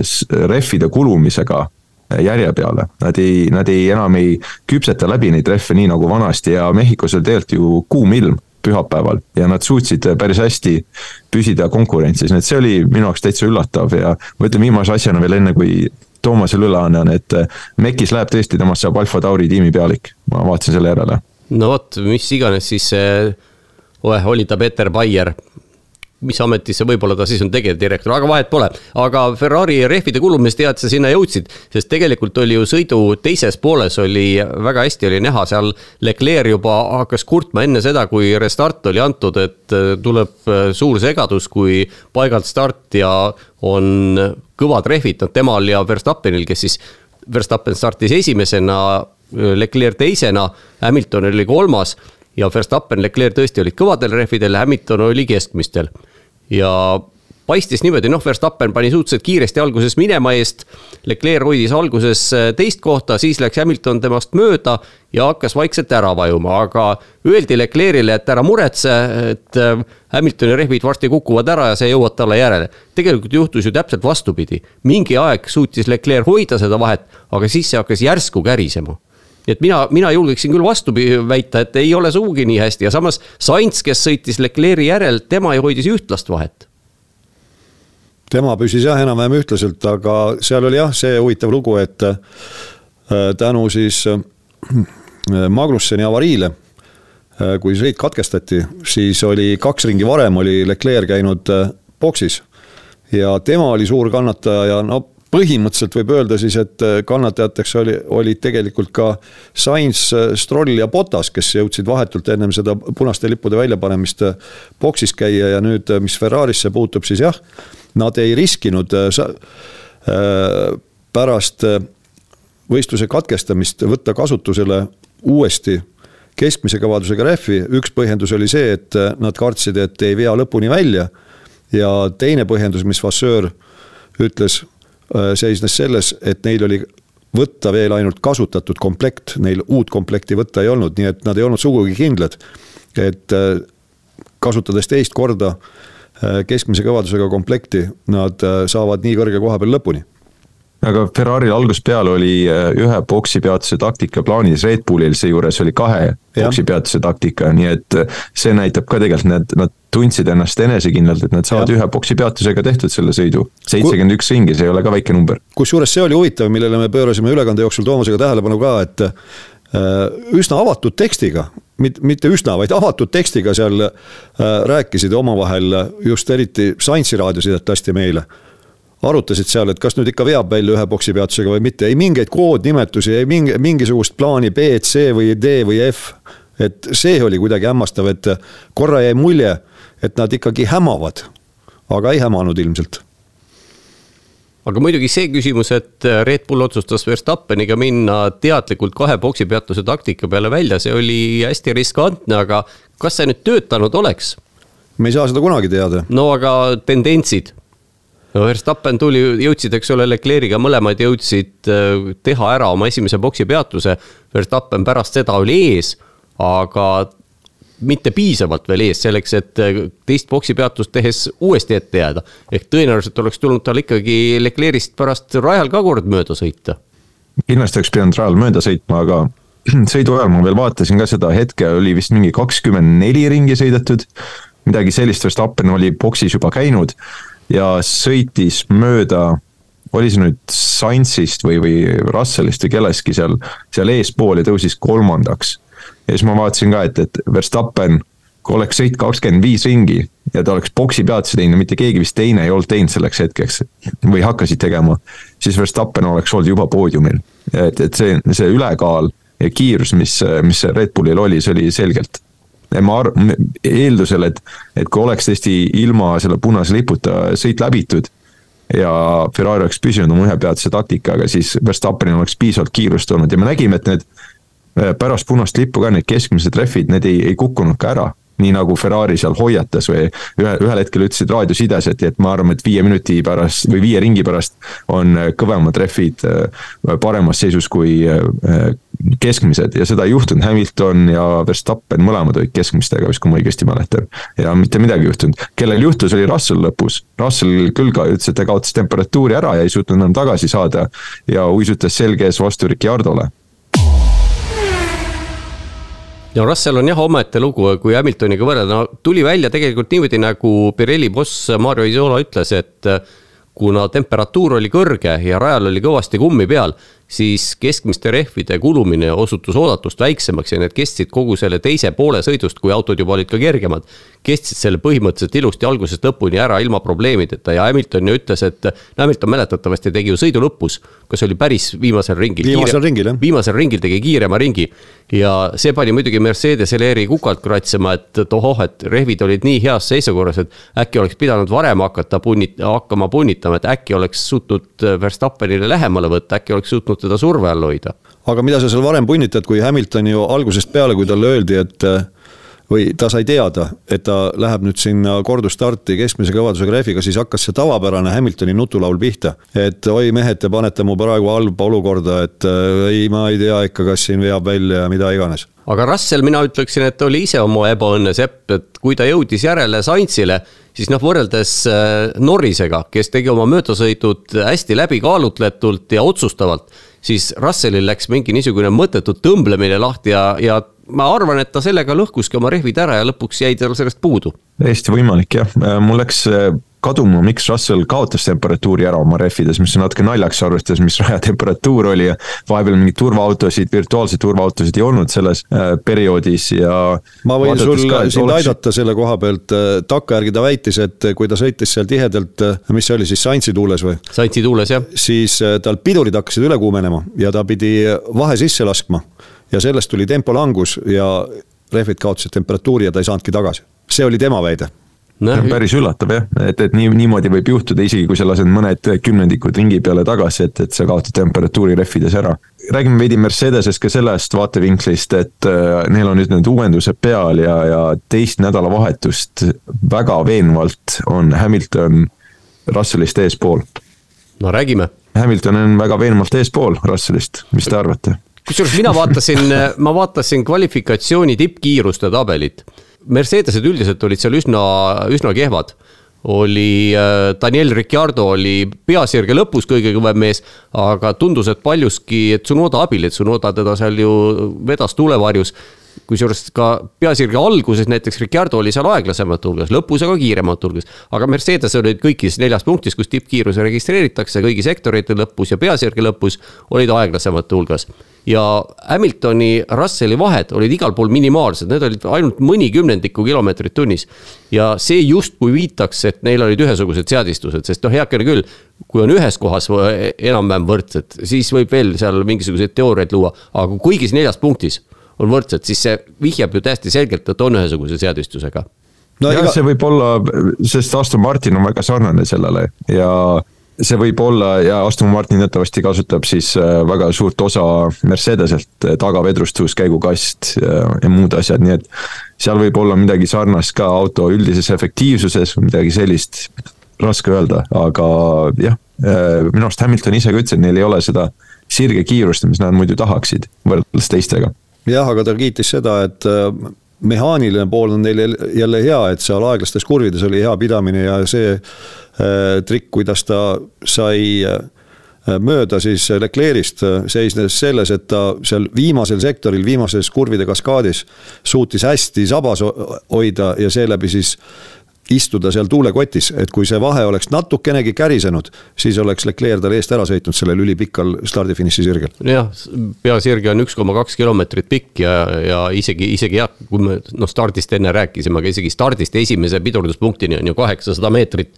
rehvide kulumisega äh, järje peale. Nad ei, nad ei, enam ei küpseta läbi neid rehve nii nagu vanasti ja Mehhikos oli tegelikult ju kuum ilm pühapäeval ja nad suutsid päris hästi püsida konkurentsis, nii et see oli minu jaoks täitsa üllatav ja ma ütlen viimase asjana veel enne, kui Toomasele üle annan, et Mekis läheb tõesti, temast saab Alfa Tauri tiimi pealik, ma vaatasin selle järele. no vot, mis iganes siis see, oli ta Peeter Baier mis ametisse võib-olla ta siis on tegevdirektor, aga vahet pole. aga Ferrari rehvide kulumeest hea, et sa sinna jõudsid, sest tegelikult oli ju sõidu teises pooles oli väga hästi oli näha, seal Leclerc juba hakkas kurtma enne seda, kui restart oli antud, et äh, tuleb äh, suur segadus, kui paigalt start ja on kõvad rehvid, noh temal ja Verstappenil, kes siis, Verstappen startis esimesena, äh, Leclerc teisena, Hamilton oli kolmas ja Verstappen, Leclerc tõesti olid kõvadel rehvidel, Hamilton oli keskmistel. Ja paistis niimoodi, noh, Verstappen pani suhteliselt kiiresti alguses minema eest. Leclerc hoidis alguses äh, teist kohta, siis läks Hamilton temast mööda ja hakkas vaikselt ära vajuma, aga öeldi Leclerc'ile, et ära muretse, et äh, Hamiltoni rehvid varsti kukuvad ära ja sa jõuad talle järele. tegelikult juhtus ju täpselt vastupidi, mingi aeg suutis Leclerc hoida seda vahet, aga siis see hakkas järsku kärisema et mina, mina julgeksin küll vastu väita, et ei ole sugugi nii hästi ja samas Sainz, kes sõitis Leclerc'i järel, tema ju hoidis ühtlast vahet tema püsis jah, enam-vähem ühtlaselt, aga seal oli jah, see huvitav lugu, et äh, tänu siis äh, Magnusseni avariile, äh, kui sõit katkestati, siis oli kaks ringi varem oli Leclerc käinud boksis. ja tema oli suur kannataja ja no põhimõtteliselt võib öelda siis, et äh, kannatajateks oli, olid tegelikult ka Sainz, äh, Stroll ja Botas, kes jõudsid vahetult ennem seda punaste lippude väljapanemist äh, boksis käia ja nüüd, mis Ferrarisse puutub, siis jah, nad ei riskinud pärast võistluse katkestamist võtta kasutusele uuesti keskmise kõvadusega rehvi, üks põhjendus oli see, et nad kartsid, et ei vea lõpuni välja. ja teine põhjendus, mis Vasseur ütles seisnes selles, et neil oli võtta veel ainult kasutatud komplekt, neil uut komplekti võtta ei olnud, nii et nad ei olnud sugugi kindlad. et äh, kasutades teist korda äh, keskmise kõvadusega komplekti, nad saavad nii kõrge koha peal lõpuni aga Ferrari'l algusest peale oli ühe boksipeatuse taktika plaanis, Red Bullil seejuures oli kahe boksipeatuse taktika, nii et see näitab ka tegelikult, need, nad tundsid ennast enesekindlalt, et nad saavad ja. ühe boksi peatusega tehtud selle sõidu. seitsekümmend üks ringi, see ei ole ka väike number. kusjuures see oli huvitav, millele me pöörasime ülekande jooksul Toomasega tähelepanu ka, et äh, üsna avatud tekstiga, mitte üsna, vaid avatud tekstiga seal äh, rääkisid omavahel just eriti Science'i raadiosidet lasti meile arutasid seal, et kas nüüd ikka veab välja ühe boksi peatusega või mitte, ei mingeid koodnimetusi, ei mingi, mingisugust plaani B, C või D või F. et see oli kuidagi hämmastav, et korra jäi mulje et nad ikkagi hämavad, aga ei hämanud ilmselt aga muidugi see küsimus, et Red Bull otsustas Verstappeniga minna teadlikult kahe boksipeatuse taktika peale välja, see oli hästi riskantne, aga kas see nüüd töötanud oleks? me ei saa seda kunagi teada. no aga tendentsid? No Verstappen tuli, jõudsid, eks ole, Leclerc'iga mõlemad jõudsid äh, teha ära oma esimese boksipeatuse. Verstappen pärast seda oli ees, aga mitte piisavalt veel ees selleks, et äh, teist boksi peatust tehes uuesti ette jääda. ehk tõenäoliselt oleks tulnud tal ikkagi Leclerc'ist pärast rajal ka kord mööda sõita. kindlasti oleks pidanud rajal mööda sõitma, aga [clears throat] sõidu ajal ma veel vaatasin ka seda hetke, oli vist mingi kakskümmend neli ringi sõidetud. midagi sellist, Verstappen oli boksis juba käinud ja sõitis mööda oli see nüüd Sainzist või, või Russellist või kellestki seal, seal eespool ja tõusis kolmandaks ja siis ma vaatasin ka, et, et Verstappen, kui oleks sõit kakskümmend viis ringi ja ta oleks boksi peatuse teinud, mitte keegi vist teine ei olnud teinud selleks hetkeks või hakkasid tegema, siis Verstappen oleks olnud juba poodiumil. et, et see, see ülekaal ja kiirus, mis, mis Red Bullil oli, see oli selgelt ma arv-, eeldusel, et, et kui oleks tõesti ilma selle punase liputa sõit läbitud ja Ferrari oleks püsinud oma ühepeatuse taktikaga, siis Verstappenil oleks piisavalt kiirust olnud. Ja me nägime, et need Äh, pärast punast lippu ka need keskmised rehvid, need ei, ei kukkunud ka ära nii nagu Ferrari seal hoiatas või ühe, ühel hetkel ütlesid raadiosides, et, et ma arvan, et viie minuti pärast või viie ringi pärast on äh, kõvemad rehvid äh, paremas seisus kui keskmised ja seda ei juhtunud, Hamilton ja Verstappen mõlemad olid keskmistega vist, kui ma õigesti mäletan. ja mitte midagi ei juhtunud, kellel juhtus, oli Russell lõpus. Russell küll ka ütles, et ta kaotas temperatuuri ära ja ei suutnud enam tagasi saada ja uisutas selge ees vastu Ricciardole ja Russell on jah omaette lugu, kui Hamiltoniga võrrelda, no tuli välja tegelikult niimoodi, nagu Pirelli boss Mario Isola ütles, et kuna temperatuur oli kõrge ja rajal oli kõvasti kummi peal, siis keskmiste rehvide kulumine osutus oodatust väiksemaks ja need kestsid kogu selle teise poole sõidust, kui autod juba olid ka kergemad. kestsid selle põhimõtteliselt ilusti algusest lõpuni ära ilma probleemideta ja Hamilton ju ütles, et no Hamilton mäletatavasti tegi ju sõidu lõpus, kas oli päris viimasel ringil. viimasel ringil jah. viimasel ringil tegi kiirema ringi ja see pani muidugi Mercedesele eri kukalt kratsima, et tohoh, et rehvid olid nii heas seisukorras, et äkki oleks pidanud varem hakata punnit-, hakkama punnitama, et äkki oleks suutnud Verstappenile lähemale võtta, äkki oleks suutnud teda surve all hoida. aga mida sa seal varem punnitad, kui Hamilton ju algusest peale, kui talle öeldi, et või ta sai teada, et ta läheb nüüd sinna kordusstarti keskmise kõvadusega rehviga, siis hakkas see tavapärane Hamiltoni nutulaul pihta. et oi mehed, te panete mu praegu halba olukorda, et äh, ei, ma ei tea ikka, kas siin veab välja ja mida iganes. aga Russell, mina ütleksin, et oli ise oma ebaõnne sepp, et kui ta jõudis järele Saintsile, siis noh, võrreldes äh, Norrisega, kes tegi oma möödasõidud hästi läbikaalutletult ja otsustavalt, siis Russellil läks mingi niisugune mõttetu tõmblemine lahti ja, ja ma arvan, et ta sellega lõhkuski oma rehvid ära ja lõpuks jäi tal sellest puudu. täiesti võimalik jah, mul läks kaduma, miks Russell kaotas temperatuuri ära oma rehvides, mis on natuke naljaks, arvestades, mis raja temperatuur oli ja vahepeal mingeid turvaautosid, virtuaalseid turvaautosid ei olnud selles äh, perioodis ja. ma võin sul ka, sind oleks... aidata selle koha pealt, äh, takkajärgi ta väitis, et kui ta sõitis seal tihedalt, äh, mis see oli siis, Saintsi tuules või? Saintsi tuules, jah. siis äh, tal pidurid hakkasid üle kuumenema ja ta pidi vahe sisse laskma ja sellest tuli tempolangus ja rehvid kaotasid temperatuuri ja ta ei saanudki tagasi. see oli tema väide no,. see on päris üllatav jah, et, et nii, niimoodi võib juhtuda, isegi kui sa lased mõned kümnendikud ringi peale tagasi, et, et sa kaotad temperatuuri rehvides ära. räägime veidi Mercedesest ka sellest vaatevinklist, et äh, neil on nüüd need uuendused peal ja, ja teist nädalavahetust väga veenvalt on Hamilton Russellist eespool. no räägime. Hamilton on väga veenvalt eespool Russellist, mis te arvate? kusjuures mina vaatasin, [laughs] ma vaatasin kvalifikatsiooni tippkiiruste tabelit. Mercedesed üldiselt olid seal üsna, üsna kehvad oli äh, Daniel Ricciardo oli peasirge lõpus kõige kõvem mees, aga tundus, et paljuski Tsunoda abil, et Tsunoda teda seal ju vedas tuulevarjus kusjuures ka peasirge alguses näiteks Ricardo oli seal aeglasemate hulgas, lõpus aga kiiremate hulgas. aga Mercedes olid kõigis neljas punktis, kus tippkiiruse registreeritakse, kõigi sektorite lõpus ja peasirge lõpus olid aeglasemate hulgas. Ja Hamiltoni, Russelli vahed olid igal pool minimaalsed, need olid ainult mõni kümnendiku kilomeetrit tunnis. ja see justkui viitaks, et neil olid ühesugused seadistused, sest noh, heakene küll, kui on ühes kohas enam-vähem võrdsed, siis võib veel seal mingisuguseid teooriaid luua, aga kõigis neljas punktis on võrdsed, siis see vihjab ju täiesti selgelt, et on ühesuguse seadistusega. no jah iga..., see võib olla, sest Aston Martin on väga sarnane sellele ja see võib olla ja Aston Martin teatavasti kasutab siis äh, väga suurt osa Mercedeselt, äh, tagavedrustus, käigukast ja, ja muud asjad, nii et seal võib olla midagi sarnast ka auto üldises efektiivsuses või midagi sellist, raske öelda, aga jah, äh, minu arust Hamilton ise ka ütles, et neil ei ole seda sirge kiirust, mis nad muidu tahaksid, võrreldes teistega. Jah, aga ta kiitis seda, et äh, mehaaniline pool on neil jälle hea, et seal aeglastes kurvides oli hea pidamine ja see äh, trikk, kuidas ta sai äh, mööda siis Leclerc'ist seisnes selles, et ta seal viimasel sektoril, viimases kurvide kaskaadis suutis hästi sabas hoida ja seeläbi siis istuda seal tuulekotis, et kui see vahe oleks natukenegi kärisenud, siis oleks Leclerc tal eest ära sõitnud sellel ülipikal stardifiniši sirgel. jah, peasirge on üks koma kaks kilomeetrit pikk ja, ja isegi, isegi jah, kui me noh, stardist enne rääkisime, aga isegi stardist esimese pidurduspunktini on ju kaheksasada meetrit.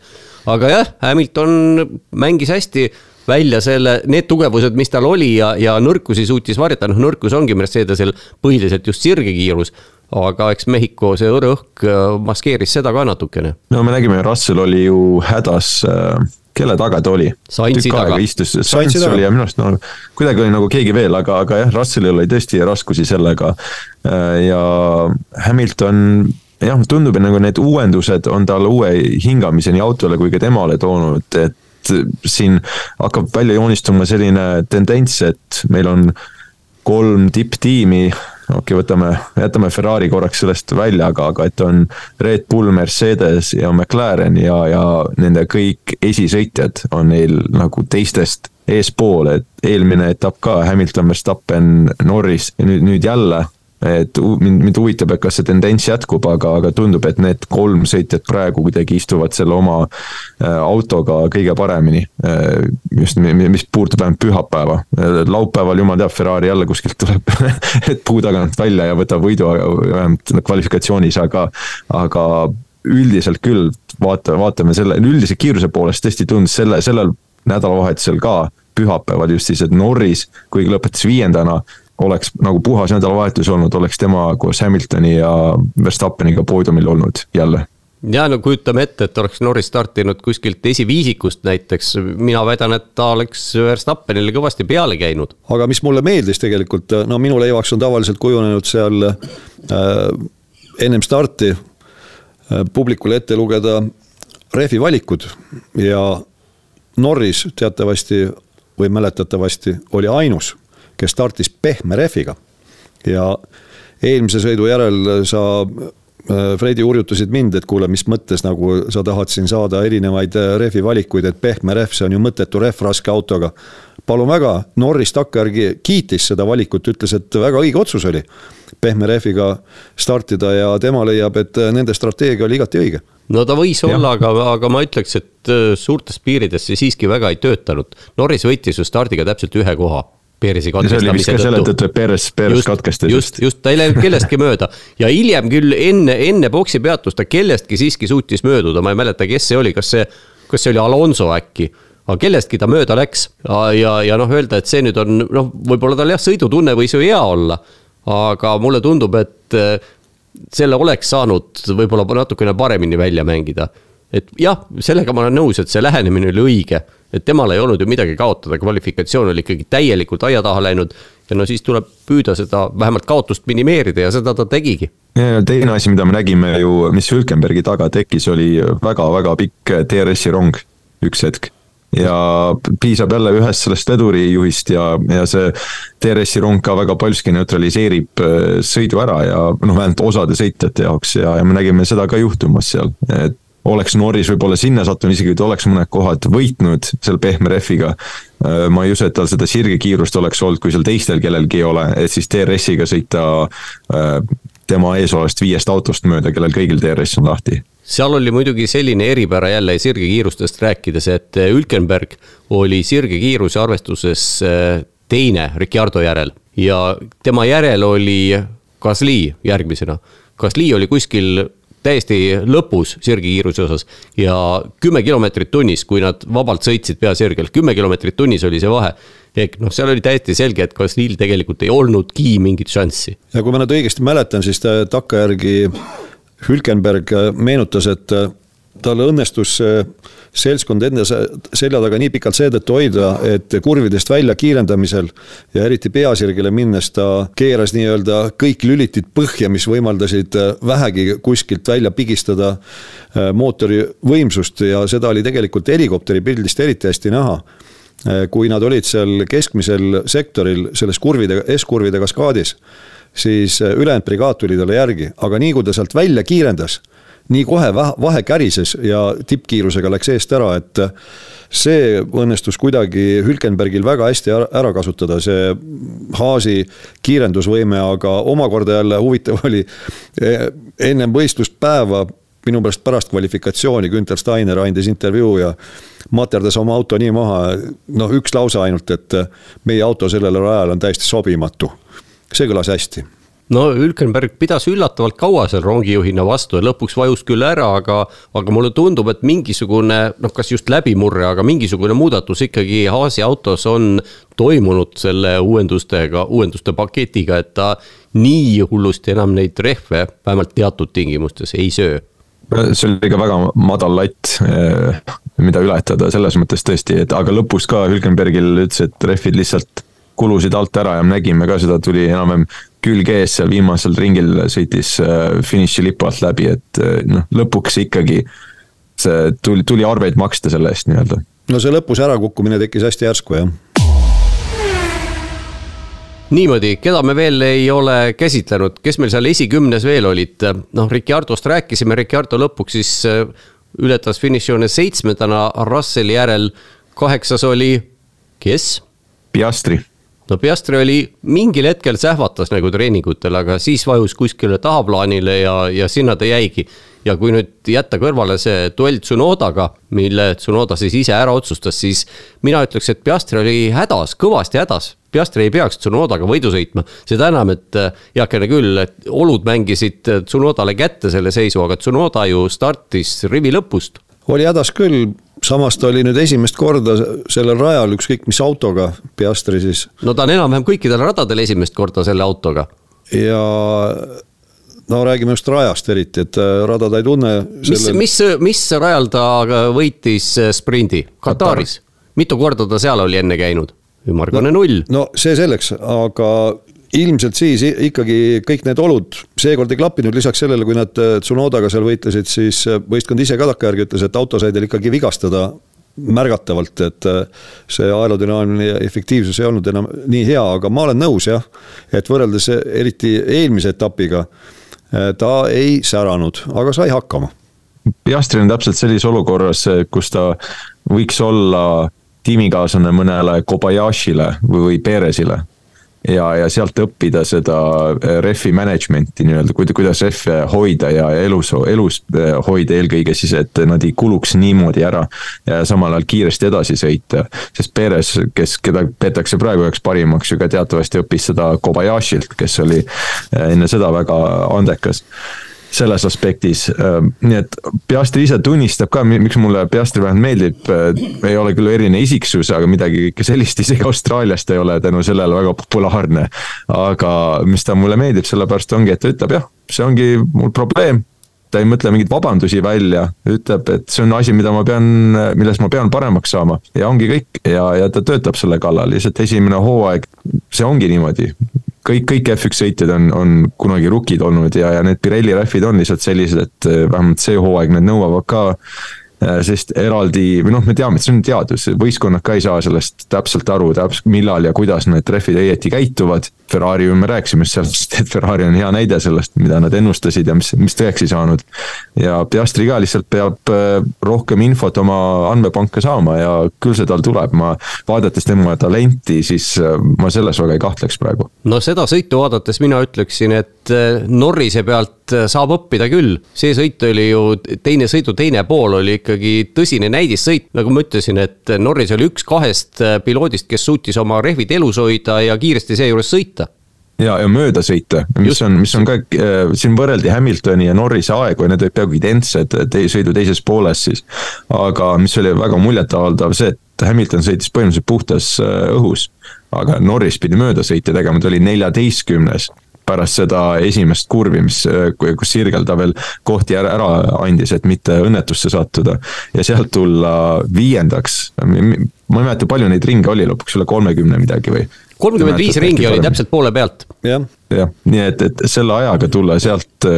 aga jah, Hamilton mängis hästi välja selle, need tugevused, mis tal oli ja, ja nõrkusi suutis varjata, noh nõrkus ongi Mercedesel põhiliselt just sirgekiirus aga eks Mehhiko see õrõhk äh, maskeeris seda ka natukene. no me nägime, Russell oli ju hädas äh, kelle taga ta oli? Saintsi taga. istus, Saints oli ja minu arust no kuidagi oli nagu keegi veel, aga, aga jah, Russellil oli tõesti raskusi sellega. Äh, ja Hamilton jah, tundub, et nagu need uuendused on talle uue hingamise nii autole kui ka temale toonud, et siin hakkab välja joonistuma selline tendents, et meil on kolm tipptiimi okei okay,, võtame, jätame Ferrari korraks sellest välja, aga, aga et on Red Bull, Mercedes ja McLaren ja, ja nende kõik esisõitjad on neil nagu teistest eespool, et eelmine etapp ka Hamilton, Verstappen, Norris ja nüüd, nüüd jälle et mind, mind huvitab, et kas see tendents jätkub, aga, aga tundub, et need kolm sõitjat praegu kuidagi istuvad selle oma äh, autoga kõige paremini. Äh, just, mis puudutab ainult pühapäeva, äh, laupäeval jumal teab, Ferrari jälle kuskilt tuleb [laughs] puu tagant välja ja võtab võidu vähemalt kvalifikatsioonis, aga, aga üldiselt küll vaata, vaatame selle üldise kiiruse poolest tõesti tundus selle, sellel nädalavahetusel ka pühapäeval just siis, et Norris, kuigi lõpetas viiendana, oleks nagu puhas nädalavahetus olnud, oleks tema koos Hamiltoni ja Verstappeniga poodiumil olnud jälle. Ja no kujutame ette, et oleks Norris startinud kuskilt esiviisikust näiteks, mina väidan, et ta oleks Verstappenile kõvasti peale käinud. aga mis mulle meeldis tegelikult, no minu leivaks on tavaliselt kujunenud seal äh, ennem starti äh, publikule ette lugeda rehvi valikud. Ja Norris teatavasti või mäletatavasti oli ainus kes startis pehme rehviga. ja eelmise sõidu järel sa äh, Fredi hurjutasid mind, et kuule, mis mõttes nagu sa tahad siin saada erinevaid äh, rehvi valikuid, et pehme rehv, see on ju mõttetu rehv raske autoga. palun väga, Norris takkajärgi kiitis seda valikut, ütles, et väga õige otsus oli. pehme rehviga startida ja tema leiab, et äh, nende strateegia oli igati õige no ta võis ja. olla, aga, aga ma ütleks, et suurtes piirides see siiski väga ei töötanud. Norris võitis ju stardiga täpselt ühe koha Peresi katkestamise tõttu. selle tõttu, et Peres, Peres katkestas. just, just, ta ei läinud kellestki mööda ja hiljem küll enne, enne boksi peatust ta kellestki siiski suutis mööduda, ma ei mäleta, kes see oli, kas see, kas see oli Alonso äkki aga kellestki ta mööda läks ja, ja noh, öelda, et see nüüd on noh, võib-olla tal jah, sõidutunne võis ju hea olla. aga mulle tundub, et eh, selle oleks saanud võib-olla natukene paremini välja mängida. et jah, sellega ma olen nõus, et see lähenemine oli õige et temal ei olnud ju midagi kaotada, kvalifikatsioon oli ikkagi täielikult aia taha läinud. ja no siis tuleb püüda seda vähemalt kaotust minimeerida ja seda ta tegigi. teine asi, mida me nägime ju, mis Hülkenbergi taga tekkis, oli väga-väga pikk DRS-i rong üks hetk ja piisab jälle ühest sellest vedurijuhist ja, ja see DRS-i rong ka väga paljuski neutraliseerib äh, sõidu ära ja noh, vähemalt osade sõitjate jaoks ja, ja me nägime seda ka juhtumas seal, et oleks Norris võib-olla sinna sattunud, isegi kui ta oleks mõned kohad võitnud seal pehme rehviga. Äh, ma ei usu, et tal seda sirgekiirust oleks olnud, kui seal teistel kellelgi ei ole, et siis DRS-iga sõita äh, tema eesolevast viiest autost mööda, kellel kõigil DRS on lahti seal oli muidugi selline eripära jälle sirgekiirustest rääkides, et Hülkenberg oli sirgekiiruse arvestuses äh, teine Ricardo järel ja tema järel oli Gasly järgmisena. Gasly oli kuskil täiesti lõpus sirgekiiruse osas ja kümme kilomeetrit tunnis, kui nad vabalt sõitsid peasirgel, kümme kilomeetrit tunnis oli see vahe. ehk noh, seal oli täiesti selge, et Gaslyl tegelikult ei olnudki mingit šanssi. ja kui ma nüüd õigesti mäletan, siis takkajärgi Hülkenberg meenutas, et tal õnnestus seltskond enda selja taga nii pikalt seetõttu hoida, et kurvidest välja kiirendamisel ja eriti peasirgele minnes ta keeras nii-öelda kõik lülitid põhja, mis võimaldasid äh, vähegi kuskilt välja pigistada äh, mootori võimsust ja seda oli tegelikult helikopteri pildist eriti hästi näha äh, kui nad olid seal keskmisel sektoril selles kurvide, S-kurvide kaskaadis, siis ülejäänud brigaad tuli talle järgi, aga nii kui ta sealt välja kiirendas nii kohe vahe kärises ja tippkiirusega läks eest ära, et see õnnestus kuidagi Hülkenbergil väga hästi ära kasutada, see Haasi kiirendusvõime, aga omakorda jälle huvitav [laughs] oli eh, ennem võistluspäeva minu pärast pärast kvalifikatsiooni Günter Steiner andis intervjuu ja materdas oma auto nii maha, noh, üks lause ainult, et meie auto sellel rajal on täiesti sobimatu. see kõlas hästi no Hülkenberg pidas üllatavalt kaua seal rongijuhina vastu ja lõpuks vajus küll ära, aga, aga mulle tundub, et mingisugune noh, kas just läbimurre, aga mingisugune muudatus ikkagi Haasi autos on toimunud selle uuendustega, uuenduste paketiga, et ta nii hullusti enam neid rehve, vähemalt teatud tingimustes, ei söö. See oli ka väga madal latt, eh, mida ületada selles mõttes tõesti, et aga lõpus ka Hülkenbergil ütles, et rehvid lihtsalt kulusid alt ära ja me nägime ka seda, tuli enam-vähem külg ees seal viimasel ringil sõitis äh, finišilipu alt läbi, et äh, noh, lõpuks ikkagi see tuli, tuli arveid maksta selle eest nii-öelda. no see lõpus ärakukkumine tekkis hästi järsku, jah niimoodi, keda me veel ei ole käsitlenud, kes meil seal esikümnes veel olid, noh, Ricardost rääkisime, Ricardo lõpuks siis äh, ületas finišijoone seitsmendana Russelli järel. kaheksas oli, kes? Piastri no Piastri oli mingil hetkel sähvatas nagu treeningutel, aga siis vajus kuskile tahaplaanile ja, ja sinna ta jäigi. ja kui nüüd jätta kõrvale see duell Tsunodaga, mille Tsunoda siis ise ära otsustas, siis mina ütleks, et Piastri oli hädas, kõvasti hädas. Piastri ei peaks Tsunodaga võidu sõitma, seda enam, et heakene küll, et olud mängisid Tsunodale kätte selle seisu, aga Tsunoda ju startis rivi lõpust. Oli hädas küll samas ta oli nüüd esimest korda sellel rajal ükskõik mis autoga, Piastri siis. no ta on enam-vähem kõikidel radadel esimest korda selle autoga. ja no räägime just rajast eriti, et äh, rada ta ei tunne sellel.... mis, mis, mis rajal ta võitis äh, sprindi? Kataris. mitu korda ta seal oli enne käinud? ümmargune no, null. no see selleks, aga ilmselt siis ikkagi kõik need olud seekord ei klappinud, lisaks sellele, kui nad äh, Tsunodaga seal võitlesid, siis äh, võistkond ise ka takkajärgi ütles, et auto sai teil ikkagi vigastada märgatavalt, et äh, see aerodünaamiline efektiivsus ei olnud enam nii hea, aga ma olen nõus jah, et võrreldes eriti eelmise etapiga ta ei säranud, aga sai hakkama. Piastri on täpselt sellises olukorras, kus ta võiks olla tiimikaaslane mõnele Kobayashile või Perezile ja, ja sealt õppida seda äh, rehvi management'i nii-öelda, kuidas rehve hoida ja elus, elus äh, hoida eelkõige siis, et nad ei kuluks niimoodi ära. ja samal ajal kiiresti edasi sõita, sest Perez, kes, keda peetakse praegu üheks parimaks ju ka teatavasti õppis seda Kobayashilt, kes oli äh, enne seda väga andekas selles aspektis, ähm, nii et Piastri ise tunnistab ka, miks mulle Piastri vähemalt meeldib, äh, ei ole küll eriline isiksus, aga midagi kõike sellist isegi [laughs] Austraalias ta ei ole tänu sellele väga populaarne. aga mis ta mulle meeldib, sellepärast ongi, et ta ütleb jah, see ongi mul probleem. Ta ei mõtle mingeid vabandusi välja, ütleb, et see on asi, mida ma pean, milles ma pean paremaks saama. Ja ongi kõik. Ja, ja ta töötab selle kallal, lihtsalt esimene hooaeg, see ongi niimoodi kõik, kõik F1 sõitjad on, on kunagi rukid olnud ja, ja need Pirelli rehvid on lihtsalt sellised, et eh, vähemalt see hooaeg need nõuavad ka sest eraldi või noh, me teame, et see on teadus, võistkonnad ka ei saa sellest täpselt aru, täpselt millal ja kuidas need rehvid õieti käituvad. Ferrari me rääkisime sellest, et Ferrari on hea näide sellest, mida nad ennustasid ja mis, mis tõeks ei saanud. ja Piastri ka lihtsalt peab äh, rohkem infot oma andmepanka saama ja küll see tal tuleb, ma vaadates tema talenti, siis äh, ma selles väga ei kahtleks praegu. no seda sõitu vaadates mina ütleksin, et Norrise pealt saab õppida küll, see sõit oli ju teine sõidu teine pool oli ikka ikkagi tõsine näidissõit, nagu ma ütlesin, et Norris oli üks kahest äh, piloodist, kes suutis oma rehvid elus hoida ja kiiresti seejuures sõita. Ja, ja mööda sõita, mis on, mis on ka äh,, siin võrreldi Hamiltoni ja Norrise aegu ja need olid peaaegu identsed te, sõidu teises pooles siis. aga mis oli väga muljetavaldav, see, et Hamilton sõitis põhimõtteliselt puhtas äh, õhus. aga Norris pidi möödasõite tegema, ta oli neljateistkümnes pärast seda esimest kurvi, mis, kus Sirgel ta veel kohti ära, ära andis, et mitte õnnetusse sattuda. ja sealt tulla viiendaks, ma ei mäleta, palju neid ringe oli lõpuks, üle kolmekümne midagi või? kolmkümmend viis ringi oli täpselt poole pealt. jah, jah, nii et, et selle ajaga tulla sealt,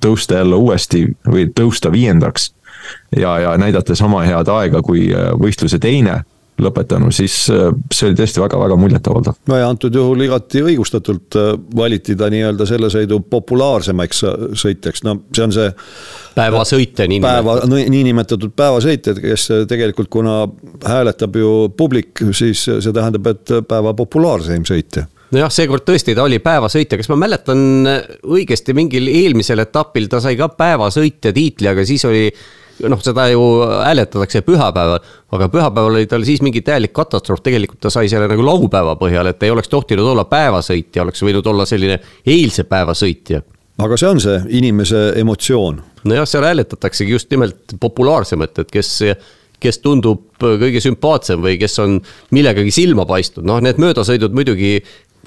tõusta jälle uuesti või tõusta viiendaks ja, ja näidata sama head aega kui võistluse teine lõpetanu, siis äh, see oli tõesti väga-väga muljetavaldav. no ja antud juhul igati õigustatult äh, valiti ta nii-öelda selle sõidu populaarsemaks sõitjaks, no see on see. päevasõitja nii päeva, niinimetatud päevasõitjad, kes tegelikult, kuna hääletab ju publik, siis see tähendab, et päeva populaarseim sõitja nojah, seekord tõesti ta oli päevasõitja, kas ma mäletan õigesti, mingil eelmisel etapil ta sai ka päevasõitja tiitli, aga siis oli noh, seda ju hääletatakse pühapäeval, aga pühapäeval oli tal siis mingi täielik katastroof, tegelikult ta sai selle nagu laupäeva põhjal, et ei oleks tohtinud olla päevasõitja, oleks võinud olla selline eilse päeva sõitja. aga see on see inimese emotsioon. nojah, seal hääletataksegi just nimelt populaarsemat, et kes kes tundub kõige sümpaatsem või kes on millegagi silma paistnud, noh, need möödasõidud muidugi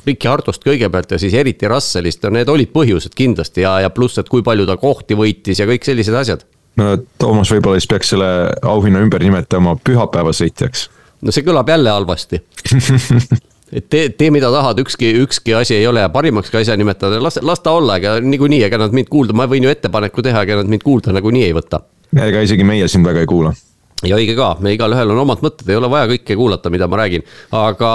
Ricky Hartost kõigepealt ja siis eriti Russellist, no need olid põhjused kindlasti ja, ja pluss, et kui palju ta kohti võitis ja kõik sellised asjad no Toomas võib-olla siis peaks selle auhinna ümber nimetama pühapäevasõitjaks. no see kõlab jälle halvasti [laughs] et tee, tee mida tahad, ükski, ükski asi ei ole parimaks ka asja nimetada, las, las ta olla, ega niikuinii, ega nad mind kuulda, ma võin ju ettepaneku teha, ega nad mind kuulda nagunii ei võta. ega isegi meie sind väga ei kuula. ja õige ka, me igalühel on omad mõtted, ei ole vaja kõike kuulata, mida ma räägin, aga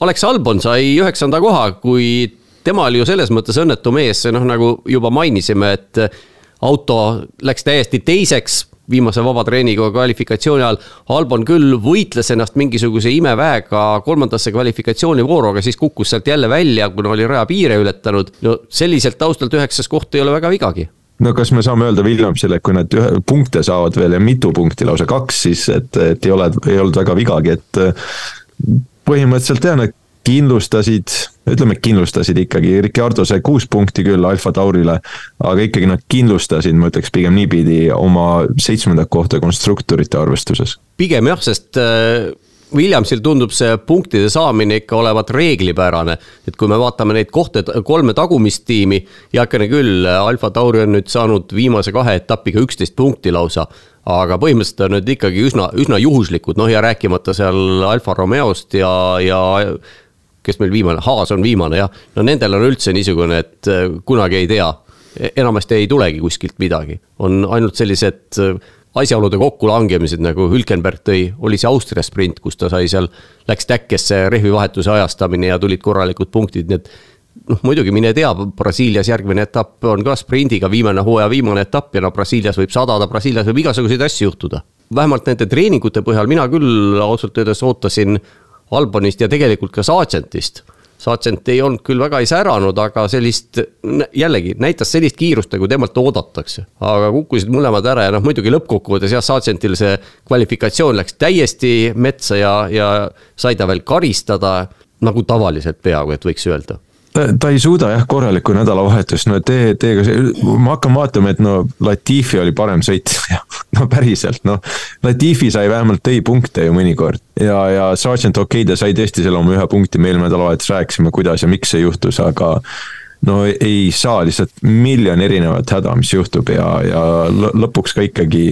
Alex Albon sai üheksanda koha, kui tema oli ju selles mõttes õnnetu mees, noh nagu juba mainisime, et auto läks täiesti teiseks, viimase vaba treeniga kvalifikatsiooni ajal. Albon küll võitles ennast mingisuguse imeväega kolmandasse kvalifikatsioonivooru, aga siis kukkus sealt jälle välja, kuna oli rajapiire ületanud. no selliselt taustalt üheksas koht ei ole väga vigagi no kas me saame öelda Williamsile, et kui nad ühe punkte saavad veel ja mitu punkti, lausa kaks, siis et, et ei ole, ei olnud väga vigagi, et põhimõtteliselt jah, nad kindlustasid, ütleme kindlustasid ikkagi, Ricardo sai kuus punkti küll Alfa Taurile. aga ikkagi nad kindlustasid, ma ütleks pigem niipidi, oma seitsmendat kohta konstruktorite arvestuses. pigem jah, sest äh, Williamsil tundub see punktide saamine ikka olevat reeglipärane. et kui me vaatame neid kohta, kolme tagumist tiimi, heakene küll, Alfa Tauri on nüüd saanud viimase kahe etapiga üksteist punkti lausa aga põhimõtteliselt on need ikkagi üsna, üsna juhuslikud, noh ja rääkimata seal Alfa Romeost ja, ja kes meil viimane, Haas on viimane jah, no nendel on üldse niisugune, et äh, kunagi ei tea. enamasti ei tulegi kuskilt midagi, on ainult sellised äh, asjaolude kokkulangemised, nagu Hülkenberg tõi, oli see Austria sprint, kus ta sai seal, läks täkkesse rehvivahetuse ajastamine ja tulid korralikud punktid, nii et noh, muidugi mine tea, Brasiilias järgmine etapp on ka sprindiga viimane hooaja viimane etapp ja no Brasiilias võib sadada, Brasiilias võib igasuguseid asju juhtuda. vähemalt nende treeningute põhjal mina küll ausalt öeldes ootasin Albonist ja tegelikult ka Sargentist. Sargent ei olnud küll väga ei säranud, aga sellist, jällegi näitas sellist kiirust, nagu temalt oodatakse. aga kukkusid mõlemad ära ja noh, muidugi lõppkokkuvõttes jah, Sargentil see kvalifikatsioon läks täiesti metsa ja, ja sai ta veel karistada nagu tavaliselt peaaegu, et võiks öelda ta, ta ei suuda jah korralikku nädalavahetust, no tee, tee, ma hakkan vaatama, et no Latifi oli parem sõitja [laughs] no päriselt, noh. Latifi sai vähemalt tõi punkte ju mõnikord. Ja, ja Sergeant okei okay,, ta sai tõesti selle oma ühe punkti, me eelmine nädalavahetus rääkisime, kuidas ja miks see juhtus, aga no ei saa lihtsalt miljon erinevat häda, mis juhtub ja, ja lõpuks ka ikkagi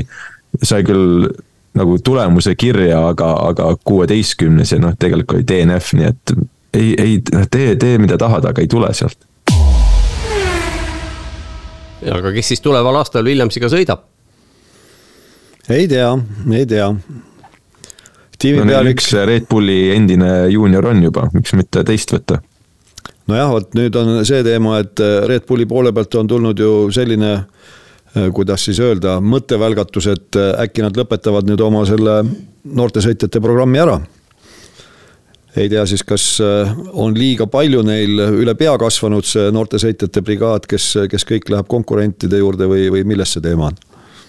sai küll nagu tulemuse kirja, aga, aga kuueteistkümnes ja noh, tegelikult oli DNF, nii et ei, ei tee, tee mida tahad, aga ei tule sealt. aga kes siis tuleval aastal Williamsiga sõidab? ei tea, ei tea. no neil üks Red Bulli endine juunior on juba, miks mitte teist võtta? nojah, vot nüüd on see teema, et Red Bulli poole pealt on tulnud ju selline kuidas siis öelda, mõttevälgatus, et äkki nad lõpetavad nüüd oma selle noortesõitjate programmi ära ei tea siis, kas äh, on liiga palju neil üle pea kasvanud see noortesõitjate brigaad, kes, kes kõik läheb konkurentide juurde või, või milles see teema on?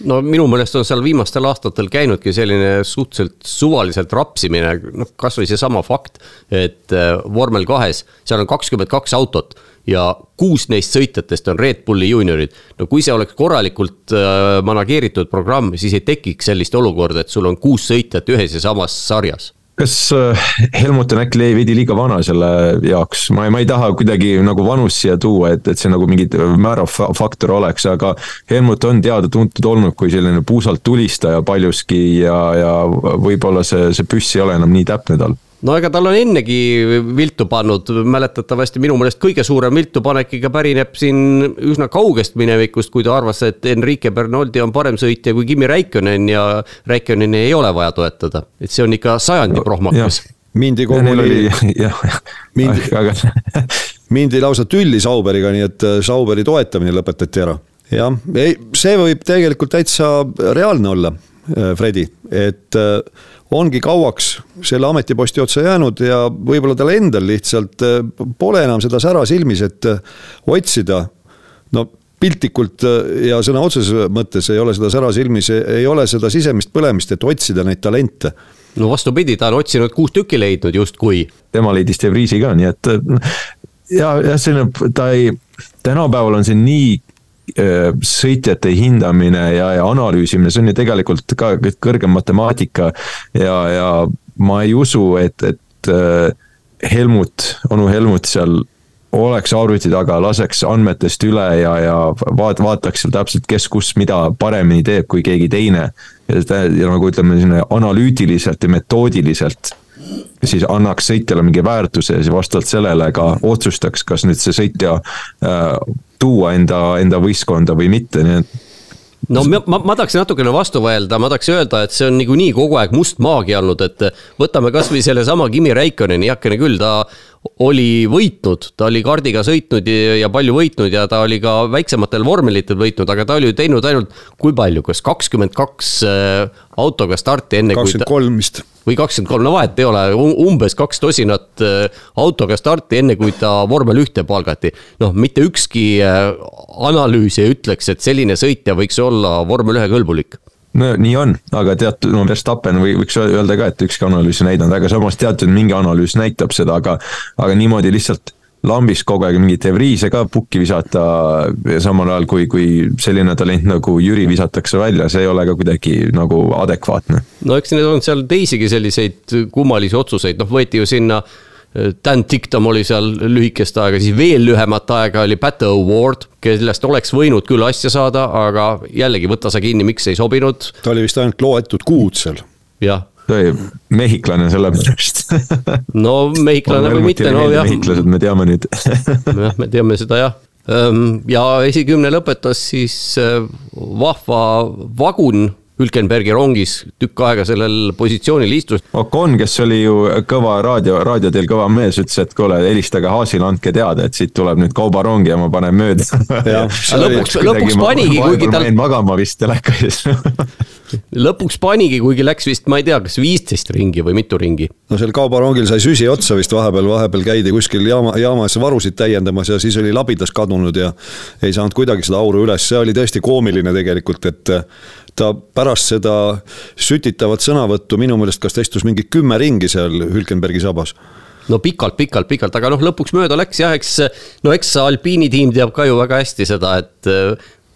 no minu meelest on seal viimastel aastatel käinudki selline suhteliselt suvaliselt rapsimine, noh kasvõi seesama fakt, et äh, vormel kahes, seal on kakskümmend kaks autot ja kuus neist sõitjatest on Red Bulli juuniorid. no kui see oleks korralikult äh, manageeritud programm, siis ei tekiks sellist olukorda, et sul on kuus sõitjat ühes ja samas sarjas kas äh, Helmut on äkki veidi liiga vana selle jaoks, ma ei, ma ei taha kuidagi nagu vanust siia tuua, et, et see nagu mingi määrav faktor oleks, aga Helmut on teada-tuntud olnud kui selline puusalt tulistaja paljuski ja, ja võib-olla see, see püss ei ole enam nii täpne tal no ega tal on ennegi viltu pannud, mäletatavasti minu meelest kõige suurem viltupanek ikka pärineb siin üsna kaugest minevikust, kui ta arvas, et Enrique Bernoldi on parem sõitja kui Kimi Räikkönen ja Räikköneni ei ole vaja toetada, et see on ikka sajandi prohmakas. mindi koguni, [laughs] mindi, [laughs] mindi lausa tülli Sauberiga, nii et äh, Sauberi toetamine lõpetati ära. jah, ei, see võib tegelikult täitsa reaalne olla, äh, Fredi, et äh, ongi kauaks selle ametiposti otsa jäänud ja võib-olla tal endal lihtsalt äh, pole enam seda sära silmis, et äh, otsida. no piltlikult äh, ja sõna otseses mõttes ei ole seda sära silmis, ei ole seda sisemist põlemist, et otsida neid talente no vastupidi, ta on otsinud kuus tükki leidnud justkui. tema leidis De Vriesi ka, nii et ja, jah, selline, ta ei, tänapäeval on see nii sõitjate hindamine ja, ja analüüsimine, see on ju tegelikult ka kõrgem matemaatika. ja, ja ma ei usu, et, et äh, Helmut, onu Helmut seal oleks arvuti taga, laseks andmetest üle ja, ja vaat-, vaataks seal täpselt, kes kus mida paremini teeb kui keegi teine. ja, ja nagu ütleme, selline analüütiliselt ja metoodiliselt siis annaks sõitjale mingi väärtuse ja siis vastavalt sellele ka otsustaks, kas nüüd see sõitja äh, tuua enda, enda võistkonda või mitte, nii et no ma, ma, ma tahaks natukene vastu vaielda, ma tahaks öelda, et see on niikuinii kogu aeg must maagia olnud, et võtame kasvõi sellesama Kimi Räikköneni, heakene küll, ta oli võitnud, ta oli kaardiga sõitnud ja, palju võitnud ja ta oli ka väiksematel vormelitel võitnud, aga ta oli ju teinud ainult kui palju, kas kakskümmend kaks äh, autoga starti enne. kakskümmend kolm vist. või kakskümmend kolm, no vahet ei ole, umbes kaks tosinat äh, autoga starti, enne kui ta vormel ühte palgati. noh, mitte ükski äh, analüüs ei ütleks, et selline sõitja võiks olla vormel ühe kõlbulik no nii on, aga teatud, no Verstappen või võiks öelda ka, et ükski analüüs ei näidanud, aga samas teatud mingi analüüs näitab seda, aga, aga niimoodi lihtsalt lambis kogu aeg mingit De Vries'e ka pukki visata, samal ajal kui, kui selline talent nagu Jüri visatakse välja, see ei ole ka kuidagi nagu adekvaatne. no eks need on seal teisigi selliseid kummalisi otsuseid, noh võeti ju sinna äh, Dan Dictum oli seal lühikest aega, siis veel lühemat aega oli Pat Award, kellest oleks võinud küll asja saada, aga jällegi võta sa kinni, miks ei sobinud. ta oli vist ainult loetud kuud seal. jah ta oli mehhiklane sellepärast no mehhiklane või mitte, no jah. mehhiklased, me teame nüüd jah, me teame seda jah. ja esikümne lõpetas siis äh, vahva vagun Hülkenbergi rongis tükk aega sellel positsioonil istus. Ocon, kes oli ju kõva raadio, raadio teel kõva mees, ütles, et kuule, helistage Haasile, andke teada, et siit tuleb nüüd kaubarong ja ma panen mööda. [laughs] lõpuks, lõpuks panigi, kuigi tal. magama vist telekas [laughs] lõpuks panigi, kuigi läks vist, ma ei tea, kas viisteist ringi või mitu ringi. no seal kaubarongil sai süsi otsa vist vahepeal, vahepeal käidi kuskil jaama, jaamas varusid täiendamas ja siis oli labidas kadunud ja ei saanud kuidagi seda auru üles, see oli tõesti koomiline tegelikult, et ta pärast seda sütitavat sõnavõttu minu meelest kas ta istus mingi kümme ringi seal Hülkenbergi sabas. No pikalt, pikalt, pikalt, aga noh, lõpuks mööda läks. Jah, eks no eks alpiini tiim teab ka ju väga hästi seda, et äh,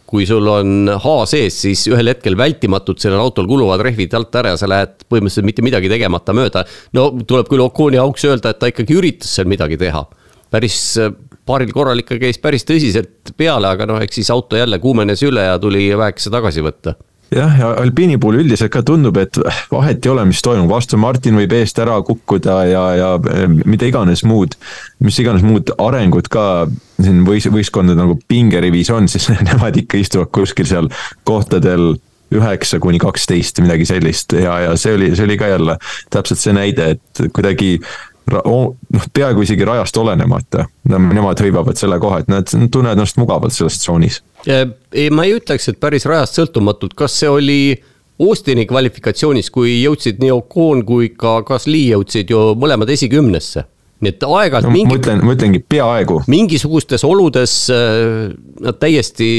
kui sul on H sees, siis ühel hetkel vältimatult sellel autol kuluvad rehvid alt ära ja sa lähed põhimõtteliselt mitte midagi tegemata mööda. no tuleb küll Oconi auks öelda, et ta ikkagi üritas seal midagi teha. päris äh, paaril korral ikka käis päris tõsiselt peale, aga noh, eks siis auto jälle kuumenes üle ja tuli väekese tagasi võtta jah, ja Alpini puhul üldiselt ka tundub, et vahet ei ole, mis toimub, Aston Martin võib eest ära kukkuda ja, ja eh, mida iganes muud, mis iganes muud arengud ka siin võis, võistkondade nagu pingerivis on, siis [laughs] nemad ikka istuvad kuskil seal kohtadel üheksa kuni kaksteist, midagi sellist. Ja, ja see oli, see oli ka jälle täpselt see näide, et kuidagi noh, peaaegu isegi rajast olenemata, nemad hõivavad selle koha, et nad tunnevad ennast mugavalt selles tsoonis. Ei, ma ei ütleks, et päris rajast sõltumatult, kas see oli Austini kvalifikatsioonis, kui jõudsid nii Ocon kui ka Gasly jõudsid ju mõlemad esikümnesse nii et aeg-ajalt no, mingi. ma ütlen, ma ütlengi peaaegu. mingisugustes oludes äh, nad täiesti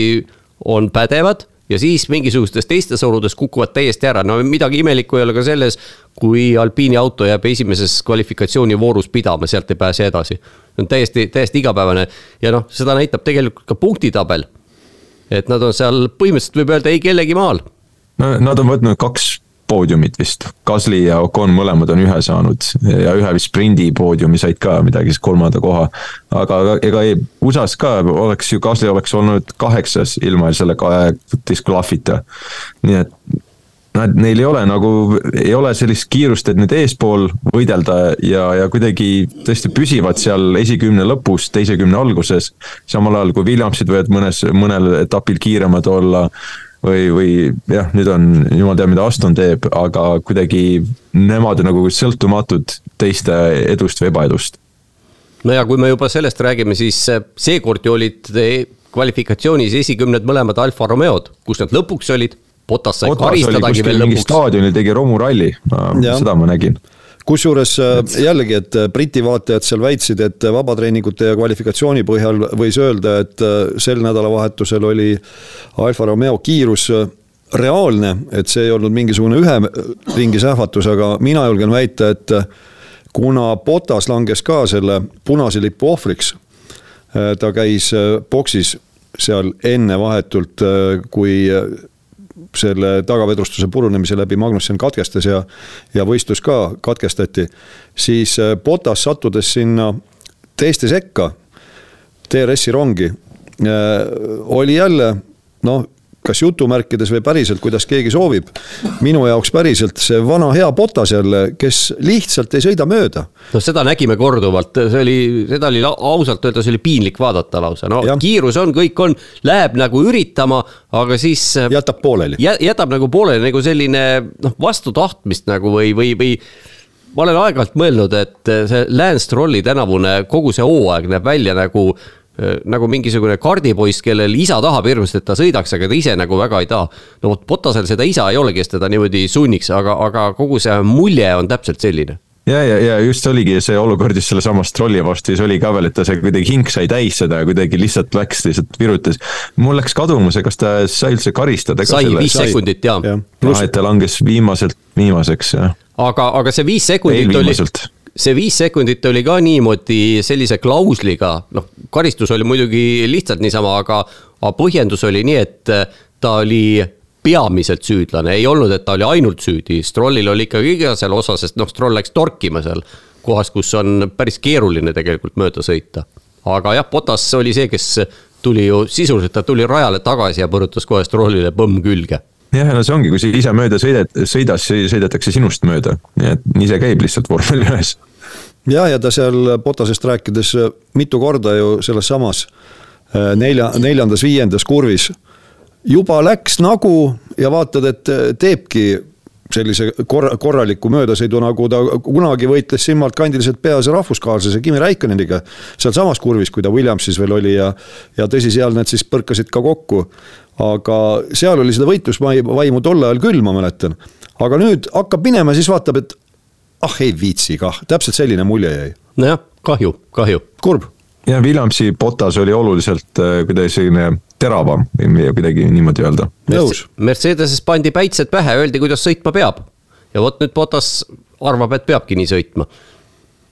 on pädevad ja siis mingisugustes teistes oludes kukuvad täiesti ära, no midagi imelikku ei ole ka selles, kui alpiini auto jääb esimeses kvalifikatsioonivoorus pidama, sealt ei pääse edasi. see on täiesti, täiesti igapäevane ja noh, seda näitab tegelikult ka punktitabel. Et nad on seal põhimõtteliselt võib öelda ei kellegi maal. no nad on võtnud kaks poodiumit vist. Gasly ja Ocon mõlemad on ühe saanud ja ühe vist sprindi poodiumi said ka midagi, siis kolmanda koha. aga ega USA-s ka oleks ju, Gasly oleks olnud kaheksas ilma selle kahe disklahvita. nii et nad, neil ei ole nagu, ei ole sellist kiirust, et nüüd eespool võidelda ja, ja kuidagi tõesti püsivad seal esikümne lõpus, teise kümne alguses. samal ajal kui Williamsid võivad mõnes, mõnel etapil kiiremad olla või, või jah, nüüd on jumal teab, mida Aston teeb, aga kuidagi nemad on nagu sõltumatud teiste edust või ebaedust. no ja kui me juba sellest räägime, siis seekord ju olid kvalifikatsioonis esikümned mõlemad Alfa Romeod, kus nad lõpuks olid. Potas sai karistadagi veel lõpuks. staadionil tegi romuralli, seda ma nägin. Kusjuures äh, jällegi, et äh, Briti vaatajad seal väitsid, et äh, vabatreeningute ja kvalifikatsiooni põhjal võis öelda, et sel nädalavahetusel oli Alfa Romeo kiirus reaalne, et see ei olnud mingisugune ühe ringi sähvatus, aga mina julgen väita, et kuna Botas langes ka selle punase lipu ohvriks, ta käis boksis seal enne vahetult, kui selle tagavedrustuse purunemise läbi Magnussen katkestas ja, ja võistlus ka katkestati, siis Botas äh, sattudes sinna teiste sekka, DRS-i rongi, äh, oli jälle noh kas jutumärkides või päriselt, kuidas keegi soovib. minu jaoks päriselt see vana hea Botas jälle, kes lihtsalt ei sõida mööda. no seda nägime korduvalt, see oli, seda oli ausalt öeldes oli piinlik vaadata lausa, no ja. kiirus on, kõik on, läheb nagu üritama, aga siis. jätab pooleli jä,. jätab nagu pooleli nagu selline noh, vastu tahtmist nagu või, või, või ma olen aeg-ajalt mõelnud, et see Lance Strolli tänavune kogu see hooaeg näeb välja nagu nagu mingisugune kardipoiss, kellel isa tahab hirmsasti, et ta sõidaks, aga ta ise nagu väga ei taha. no vot, Potasel seda isa ei ole, kes teda niimoodi sunniks, aga, aga kogu see mulje on täpselt selline ja, ja, ja just oligi see olukord just sellesamast trolli vastu, siis oli ka veel, et ta see kuidagi hing sai täis seda ja kuidagi lihtsalt läks, lihtsalt virutas. mul läks kaduma see, kas ta sai üldse karistada ka sai selle? viis sekundit ja, ja.. ah, et ta langes viimaselt viimaseks, jah. aga, aga see viis sekundit oli see viis sekundit oli ka niimoodi sellise klausliga, noh, karistus oli muidugi lihtsalt niisama, aga, aga põhjendus oli nii, et ta oli peamiselt süüdlane, ei olnud, et ta oli ainult süüdi, Strollil oli ikkagi ka seal osa, sest noh, Stroll läks torkima seal kohas, kus on päris keeruline tegelikult mööda sõita. aga jah, Potas oli see, kes tuli ju sisuliselt, ta tuli rajale tagasi ja põrutas kohe Strollile põmm külge. Jah, no see ongi, kui sa ise mööda sõidad, siis sõidetakse sinust mööda, nii et nii see käib lihtsalt vormel ühes. Ja, ja ta seal Potasest rääkides mitu korda ju selles samas äh, nelja, neljandas-viiendas kurvis juba läks nagu ja vaatad, et teebki sellise korra, korraliku möödasõidu, nagu ta kunagi võitles silmalt kandiliselt peaasi rahvuskaaslase Kimi Räikköneniga. sealsamas kurvis, kui ta Williamsis veel oli ja, ja tõsi, seal need siis põrkasid ka kokku. aga seal oli seda võitlusvaimu tol ajal küll, ma mäletan. aga nüüd hakkab minema, siis vaatab, et ah ei viitsi kah, täpselt selline mulje jäi. nojah, kahju, kahju. kurb. ja Williamsi Potas oli oluliselt äh, kuidagi selline teravam või kuidagi niimoodi öelda. nõus. Mercedeses pandi päitsed pähe, öeldi, kuidas sõitma peab. ja vot nüüd Botas arvab, et peabki nii sõitma.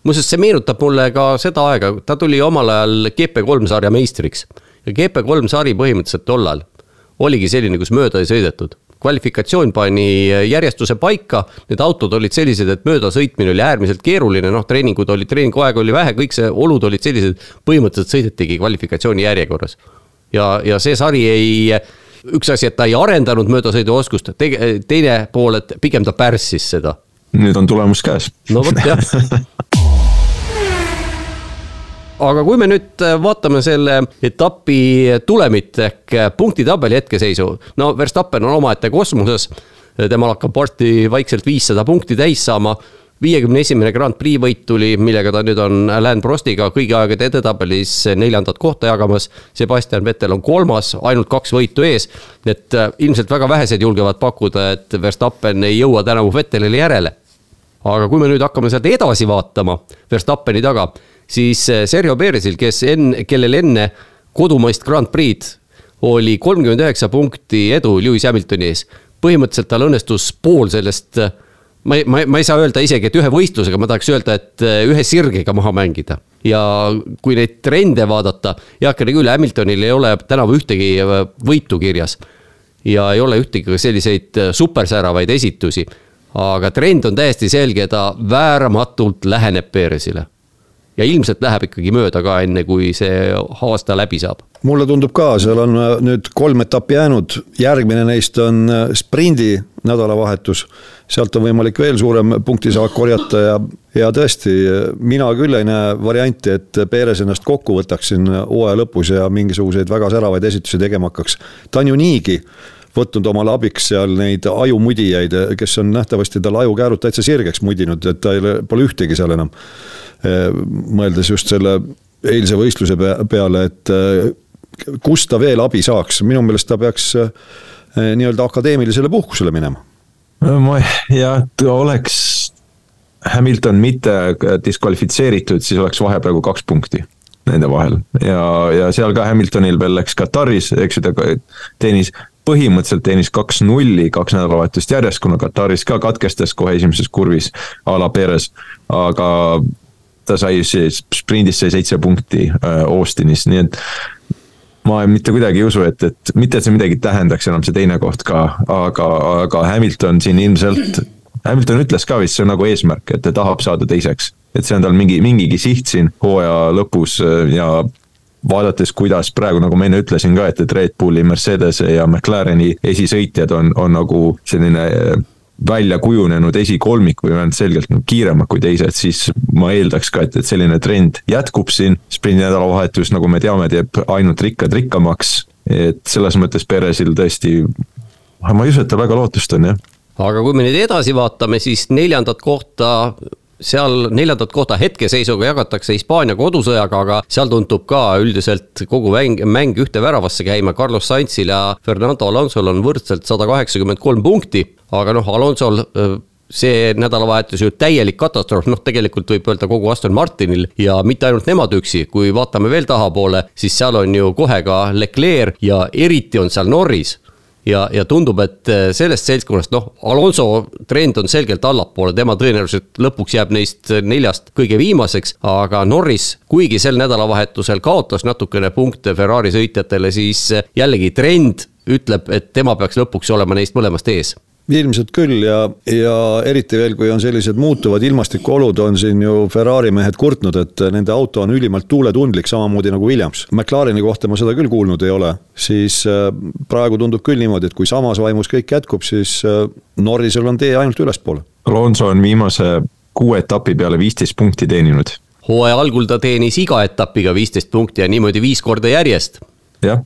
muuseas, see meenutab mulle ka seda aega, ta tuli omal ajal GP3 sarja meistriks. ja GP3 sari põhimõtteliselt tollal oligi selline, kus mööda ei sõidetud kvalifikatsioon pani järjestuse paika, need autod olid sellised, et möödasõitmine oli äärmiselt keeruline, noh, treeningud olid, treeninguaega oli vähe, kõik see, olud olid sellised, põhimõtteliselt sõidetigi kvalifikatsiooni järjekorras ja, ja see sari ei, üks asi, et ta ei arendanud möödasõiduoskust, teine pool, et pigem ta pärssis seda. nüüd on tulemus käes. no vot jah [laughs] aga kui me nüüd vaatame selle etapi tulemit ehk punktitabeli hetkeseisu, no Verstappen on omaette kosmoses. temal hakkab varsti vaikselt viissada punkti täis saama viiekümne esimene Grand Prix võit tuli, millega ta nüüd on Alain Prostiga kõigi aegade edetabelis neljandat kohta jagamas. Sebastian Vettel on kolmas, ainult kaks võitu ees. et äh, ilmselt väga vähesed julgevad pakkuda, et Verstappen ei jõua tänavu Vettelile järele. aga kui me nüüd hakkame sealt edasi vaatama Verstappeni taga, siis äh, Sergio Perezil, kes enne, kellel enne kodumaist Grand Prix'd oli kolmkümmend üheksa punkti edu Lewis Hamiltoni ees. põhimõtteliselt tal õnnestus pool sellest äh, ma ei, ma, ma ei saa öelda isegi, et ühe võistlusega, ma tahaks öelda, et äh, ühe sirgega maha mängida. ja kui neid trende vaadata, heakene küll, Hamiltonil ei ole tänavu ühtegi võitu kirjas. ja ei ole ühtegi ka selliseid supersäravaid esitusi. aga trend on täiesti selge, ta vääramatult läheneb Perezile ja ilmselt läheb ikkagi mööda ka, enne kui see aasta läbi saab. mulle tundub ka, seal on nüüd kolm etappi jäänud, järgmine neist on sprindi nädalavahetus. sealt on võimalik veel suurem punktisaak korjata ja, ja tõesti, mina küll ei näe varianti, et Perez ennast kokku võtaks siin hooaja lõpus ja mingisuguseid väga säravaid esitusi tegema hakkaks. ta on ju niigi võtnud omale abiks seal neid ajumudijaid, kes on nähtavasti tal ajukäärud täitsa sirgeks mudinud, et ta ei ole, pole ühtegi seal enam. mõeldes just selle eilse võistluse peale, et kust ta veel abi saaks, minu meelest ta peaks Eh, nii-öelda akadeemilisele puhkusele minema. ma jah, oleks Hamilton mitte diskvalifitseeritud, siis oleks vahe praegu kaks punkti nende vahel ja, ja seal ka Hamiltonil veel läks Kataris, eks ju, ta teenis põhimõtteliselt teenis kaks nulli kaks nädalavahetust järjest, kuna Kataris ka katkestas kohe esimeses kurvis a la Perez. aga ta sai siis sprindis sai seitse punkti äh, Austinis, nii et ma mitte kuidagi ei usu, et, et mitte, et see midagi tähendaks enam, see teine koht ka, aga, aga Hamilton siin ilmselt. Hamilton ütles ka vist, see on nagu eesmärk, et ta tahab saada teiseks, et see on tal mingi, mingigi siht siin hooaja lõpus äh, ja vaadates, kuidas praegu, nagu ma enne ütlesin ka, et, et Red Bulli, Mercedese ja McLareni esisõitjad on, on nagu selline äh, välja kujunenud esikolmik või vähemalt selgelt nagu kiiremad kui teised, siis ma eeldaks ka, et, et selline trend jätkub siin. sprindi nädalavahetus, nagu me teame, teeb ainult rikkad rikkamaks. et selles mõttes Peresil tõesti, ma ei usu, et tal väga lootust on, jah. aga kui me nüüd edasi vaatame, siis neljandat kohta seal neljandat kohta hetkeseisuga jagatakse Hispaania kodusõjaga, aga seal tundub ka üldiselt kogu mäng, mäng ühte väravasse käima, Carlos Sainzil ja Fernando Alonsol on võrdselt sada kaheksakümmend kolm punkti, aga noh, Alonsol see nädalavahetus ju täielik katastroof, noh, tegelikult võib öelda kogu Aston Martinil ja mitte ainult nemad üksi, kui vaatame veel tahapoole, siis seal on ju kohe ka Leclerc ja eriti on seal Norris ja, ja tundub, et eh, sellest seltskonnast, noh, Alonso trend on selgelt allapoole, tema tõenäoliselt lõpuks jääb neist neljast kõige viimaseks, aga Norris, kuigi sel nädalavahetusel kaotas natukene punkte Ferrari sõitjatele, siis jällegi trend ütleb, et tema peaks lõpuks olema neist mõlemast ees ilmselt küll ja, ja eriti veel, kui on sellised muutuvad ilmastikuolud, on siin ju Ferrari mehed kurtnud, et nende auto on ülimalt tuuletundlik, samamoodi nagu Williams. McLareni kohta ma seda küll kuulnud ei ole, siis äh, praegu tundub küll niimoodi, et kui samas vaimus kõik jätkub, siis äh, Norrisel on tee ainult ülespoole. Alonso on viimase kuue etapi peale viisteist punkti teeninud. hooaja algul ta teenis iga etapiga viisteist punkti ja niimoodi viis korda järjest. jah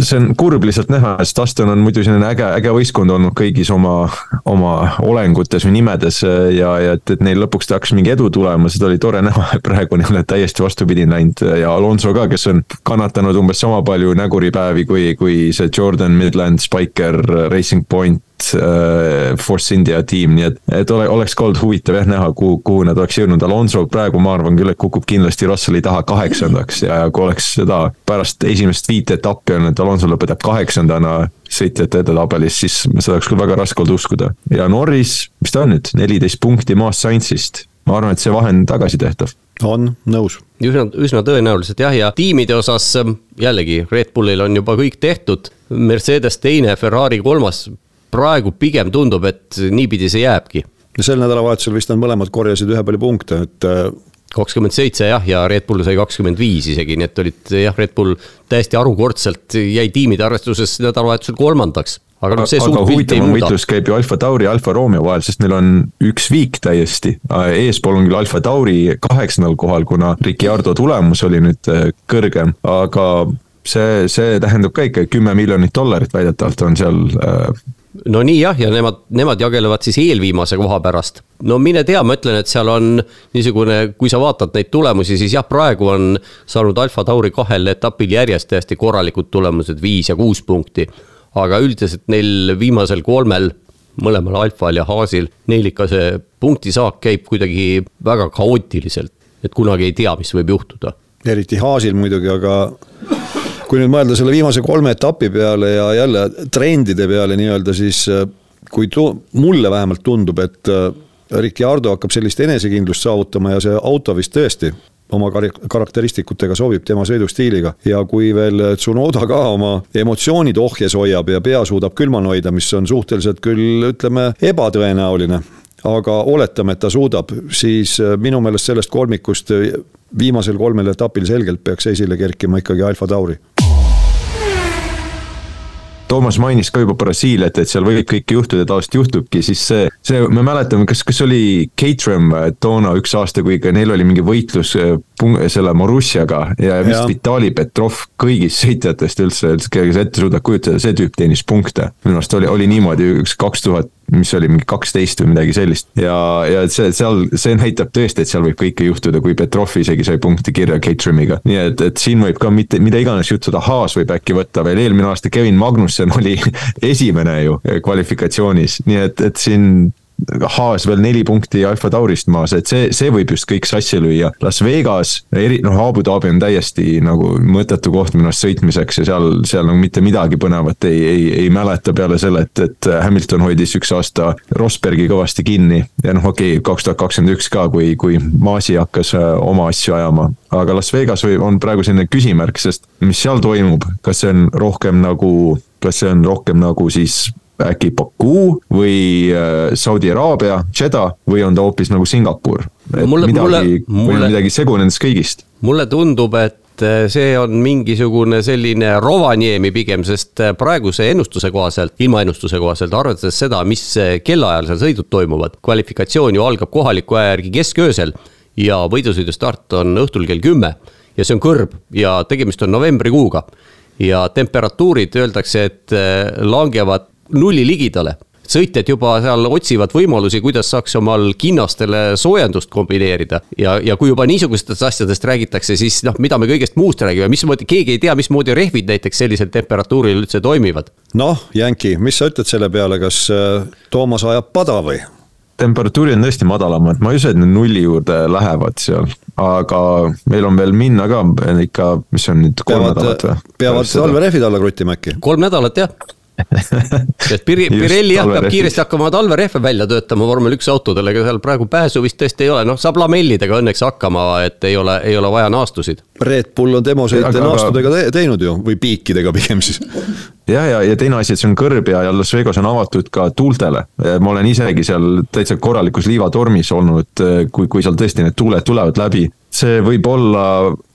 see on kurb lihtsalt näha, sest Aston on muidu selline äge, äge võistkond olnud kõigis oma, oma olengutes või nimedes ja, ja et, et neil lõpuks hakkas mingi edu tulema, seda oli tore näha, praegu neil on täiesti vastupidi läinud. Ja Alonso ka, kes on kannatanud umbes sama palju näguripäevi kui, kui see Jordan Midland, Spiker, Racing Point äh, Force India tiim, nii et, et ole, oleks ka olnud huvitav jah näha, kuhu, kuhu nad oleks jõudnud, Alonso praegu ma arvan küll, et kukub kindlasti Russelli taha kaheksandaks ja kui oleks seda pärast esimest viite etappi olnud, et Alonso lõpetab kaheksandana sõitjate edetabelis, siis seda oleks küll väga raske olnud uskuda. ja Norris, mis ta on nüüd, neliteist punkti maast Sainzist, ma arvan, et see vahe on tagasitehtav on, nõus. üsna, üsna tõenäoliselt jah, ja tiimide osas jällegi Red Bullil on juba kõik tehtud. Mercedes teine, Ferrari kolmas, praegu pigem tundub, et niipidi see jääbki. sel nädalavahetusel vist nad mõlemad korjasid ühe palju punkte, et äh, kakskümmend seitse jah, ja Red Bull sai kakskümmend viis isegi, nii et olid jah, Red Bull täiesti harukordselt jäi tiimide arvestuses nädalavahetusel kolmandaks. aga noh, see suurt pilti ei muuda. võitlus käib ju Alfa Tauri ja Alfa Romeo vahel, sest neil on üks viik täiesti. eespool on küll Alfa Tauri kaheksandal kohal, kuna Ricciardo tulemus oli nüüd äh, kõrgem, aga see, see tähendab ka ikka kümme miljonit dollarit väidetavalt on seal äh, no nii jah, ja nemad, nemad jagelevad siis eelviimase koha pärast. no mine tea, ma ütlen, et seal on niisugune, kui sa vaatad neid tulemusi, siis jah, praegu on saanud Alfa Tauri kahel etapil järjest täiesti korralikud tulemused, viis ja kuus punkti. aga üldiselt neil viimasel kolmel, mõlemal Alfal ja Haasil, neil ikka see punktisaak käib kuidagi väga kaootiliselt. et kunagi ei tea, mis võib juhtuda. eriti Haasil muidugi, aga kui nüüd mõelda selle viimase kolme etapi peale ja jälle trendide peale nii-öelda, siis äh, kui tu-, mulle vähemalt tundub, et äh, Ricciardo hakkab sellist enesekindlust saavutama ja see auto vist tõesti oma kar-, karakteristikutega sobib tema sõidustiiliga. ja kui veel Tsunoda ka oma emotsioonid ohjes hoiab ja pea suudab külmana hoida, mis on suhteliselt küll ütleme ebatõenäoline, aga oletame, et ta suudab, siis äh, minu meelest sellest kolmikust viimasel kolmel etapil selgelt peaks esile kerkima ikkagi Alfa Tauri Toomas mainis ka juba Brasiiliat, et seal võib kõike juhtuda, tavaliselt juhtubki, siis see, see, me mäletame, kas, kas oli Caterham toona üks aasta, kui ka neil oli mingi võitlus äh, selle Marussiaga ja vist Vitali Petrov kõigist sõitjatest üldse, keda sa ette suudad kujutada, see tüüp teenis punkte. minu arust oli, oli niimoodi üks kaks tuhat mis oli mingi kaksteist või midagi sellist. ja, ja see seal, see näitab tõesti, et seal võib kõike juhtuda, kui Petrov isegi sai punkti kirja Caterhamiga. nii et, et siin võib ka mitte, mida iganes juhtuda, Haas võib äkki võtta veel, eelmine aasta Kevin Magnussen oli [laughs] esimene ju kvalifikatsioonis, nii et, et siin Haas veel neli punkti Alfa Taurist maas, et see, see võib just kõik sassi lüüa. Las Vegas, eri, noh, Abu Dhabi on täiesti nagu mõttetu koht minu arust sõitmiseks ja seal, seal nagu mitte midagi põnevat ei, ei, ei mäleta peale selle, et, et Hamilton hoidis üks aasta Rosbergi kõvasti kinni. ja noh, okei okay,, kaks tuhat kakskümmend üks ka, kui, kui Maasi hakkas äh, oma asju ajama. aga Las Vegas või on praegu selline küsimärk, sest mis seal toimub, kas see on rohkem nagu kas see on rohkem nagu siis äkki Baku või äh, Saudi Araabia, Jeddah või on ta hoopis nagu Singapur? et mulle, midagi, või on midagi segu nendest kõigist? mulle tundub, et äh, see on mingisugune selline Rovaniemi pigem, sest äh, praeguse ennustuse kohaselt, ilmaennustuse kohaselt, arvestades seda, mis kellaajal seal sõidud toimuvad, kvalifikatsioon ju algab kohaliku aja järgi kesköösel ja võidusõidu start on õhtul kell kümme ja see on kõrb ja tegemist on novembrikuuga ja temperatuurid öeldakse, et langevad nulli ligidale sõitjad juba seal otsivad võimalusi, kuidas saaks omal kinnastele soojendust kombineerida. ja, ja kui juba niisugustest asjadest räägitakse, siis noh, mida me kõigest muust räägime, mismoodi, keegi ei tea, mismoodi rehvid näiteks sellisel temperatuuril üldse toimivad. noh, Jänki, mis sa ütled selle peale, kas äh, Toomas ajab pada või? temperatuurid on tõesti madalamad, ma ei usu, et need nulli juurde lähevad seal, aga meil on veel minna ka ikka, mis on nüüd kolm peavad, nädalat või? peavad talverehvid alla kruttima äkki? kolm nädalat jah et Piri-, Pirelli jah, peab kiiresti hakkama talverehve välja töötama vormel üks autodele, ega seal praegu pääsu vist tõesti ei ole, noh, saab lamellidega õnneks hakkama, et ei ole, ei ole vaja naastusid. Red Bull on demosõite naastudega te teinud ju, või piikidega pigem siis. [laughs] ja, ja, ja teine asi, et see on kõrbja ja Las Vegas on avatud ka tuultele. ma olen isegi seal täitsa korralikus liivatormis olnud, kui, kui seal tõesti need tuuled tulevad läbi. see võib olla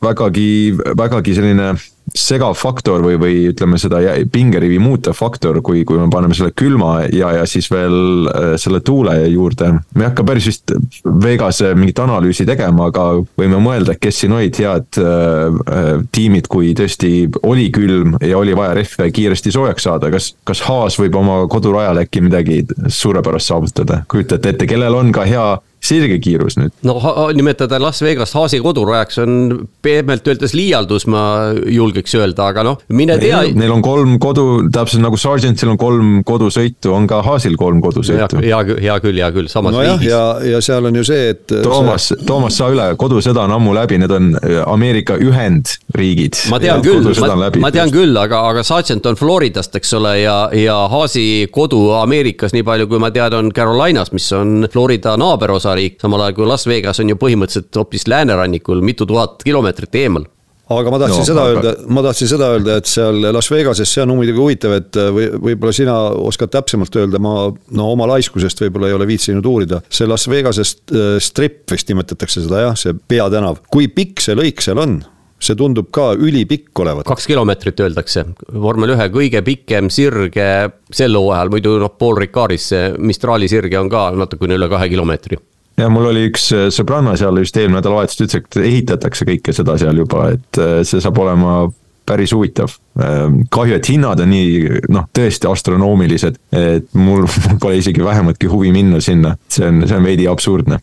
vägagi, vägagi selline segav faktor või, või ütleme seda pingerivi muutev faktor, kui, kui me paneme selle külma ja, ja siis veel äh, selle tuule juurde. me ei hakka päris vist Vegase mingit analüüsi tegema, aga võime mõelda, kes siin olid head äh, äh, tiimid, kui tõesti oli külm ja oli vaja rehve kiiresti soojaks saada, kas, kas Haas võib oma kodurajal äkki midagi suurepärast saavutada, kujutate ette, kellel on ka hea sirgekiirus nüüd. no nimetada Las Vegas Haasi kodurajaks on pehmelt öeldes liialdus, ma julgeks öelda, aga noh, mine tea. Neil on kolm kodu, täpselt nagu Sargentil on kolm kodusõitu, on ka Haasil kolm kodusõitu. hea, hea küll, hea küll, samas no riigis. ja, ja seal on ju see, et. Toomas see..., Toomas, saa üle, kodusõda on ammu läbi, need on Ameerika Ühendriigid. ma tean küll, ma, ma tean küll, aga, aga Sargent on Floridast, eks ole, ja, ja Haasi kodu Ameerikas, nii palju kui ma tean, on Carolinas, mis on Florida naaberosa osariik, samal ajal kui Las Vegas on ju põhimõtteliselt hoopis läänerannikul mitu tuhat kilomeetrit eemal aga ma tahtsin no, seda aga... öelda, ma tahtsin seda öelda, et seal Las Vegases, see on muidugi huvitav, et või võib-olla sina oskad täpsemalt öelda, ma no oma laiskusest võib-olla ei ole viitsinud uurida. see Las Vegasest äh, strip vist nimetatakse seda jah, see peatänav, kui pikk see lõik seal on? see tundub ka ülipikk olevat. kaks kilomeetrit öeldakse, vormel ühe kõige pikem sirge sel hooajal, muidu noh, Paul Ricaris see Mistrali sirge on ka natukene üle kahe kilomeetri ja mul oli üks äh, sõbranna seal just eelmine nädalavahetus, ta ütles, et ehitatakse kõike seda seal juba, et äh, see saab olema päris huvitav. Ähm, kahju, et hinnad on nii noh, tõesti astronoomilised, et mul, [laughs] mul pole isegi vähematki huvi minna sinna, see on, see on veidi absurdne.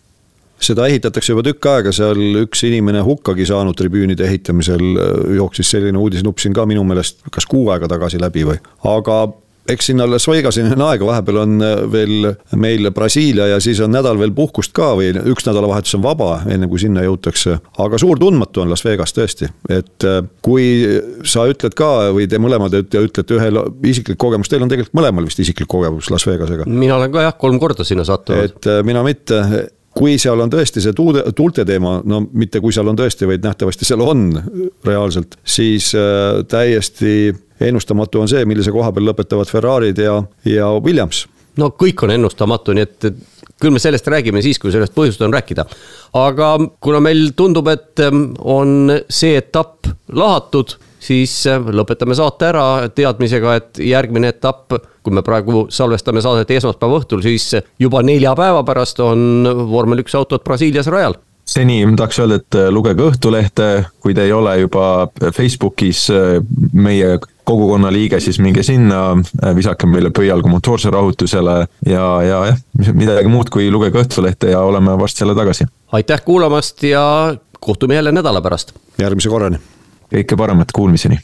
Seda ehitatakse juba tükk aega, seal üks inimene hukkagi saanud tribüünide ehitamisel, äh, jooksis selline uudisnupp siin ka minu meelest kas kuu aega tagasi läbi või, aga eks sinna Las Vegasini on aega, vahepeal on äh, veel meil Brasiilia ja siis on nädal veel puhkust ka või üks nädalavahetus on vaba, enne kui sinna jõutakse. aga suur tundmatu on Las Vegas tõesti, et äh, kui sa ütled ka või te mõlemad ütlete ühel isiklik kogemus, teil on tegelikult mõlemal vist isiklik kogemus Las Vegasega. mina olen ka jah, kolm korda sinna sattunud. et äh, mina mitte kui seal on tõesti see tuude, tuulte teema, no mitte kui seal on tõesti, vaid nähtavasti seal on reaalselt, siis täiesti ennustamatu on see, millise koha peal lõpetavad Ferrari'd ja, ja Williams. no kõik on ennustamatu, nii et, küll me sellest räägime siis, kui sellest põhjust on rääkida. aga kuna meil tundub, et ähm, on see etapp lahatud, siis äh, lõpetame saate ära teadmisega, et järgmine etapp, kui me praegu salvestame saadet esmaspäeva õhtul, siis juba nelja päeva pärast on vormel üks autod Brasiilias rajal seni tahaks öelda, et äh, lugege Õhtulehte, kui te ei ole juba Facebookis äh, meie kogukonna liige, siis minge sinna, äh, visake meile pöialgu motoorse rahutusele ja, ja jah, midagi muud kui lugege Õhtulehte ja oleme varsti jälle tagasi. aitäh kuulamast ja kohtume jälle nädala pärast. järgmise korrani. kõike paremat, kuulmiseni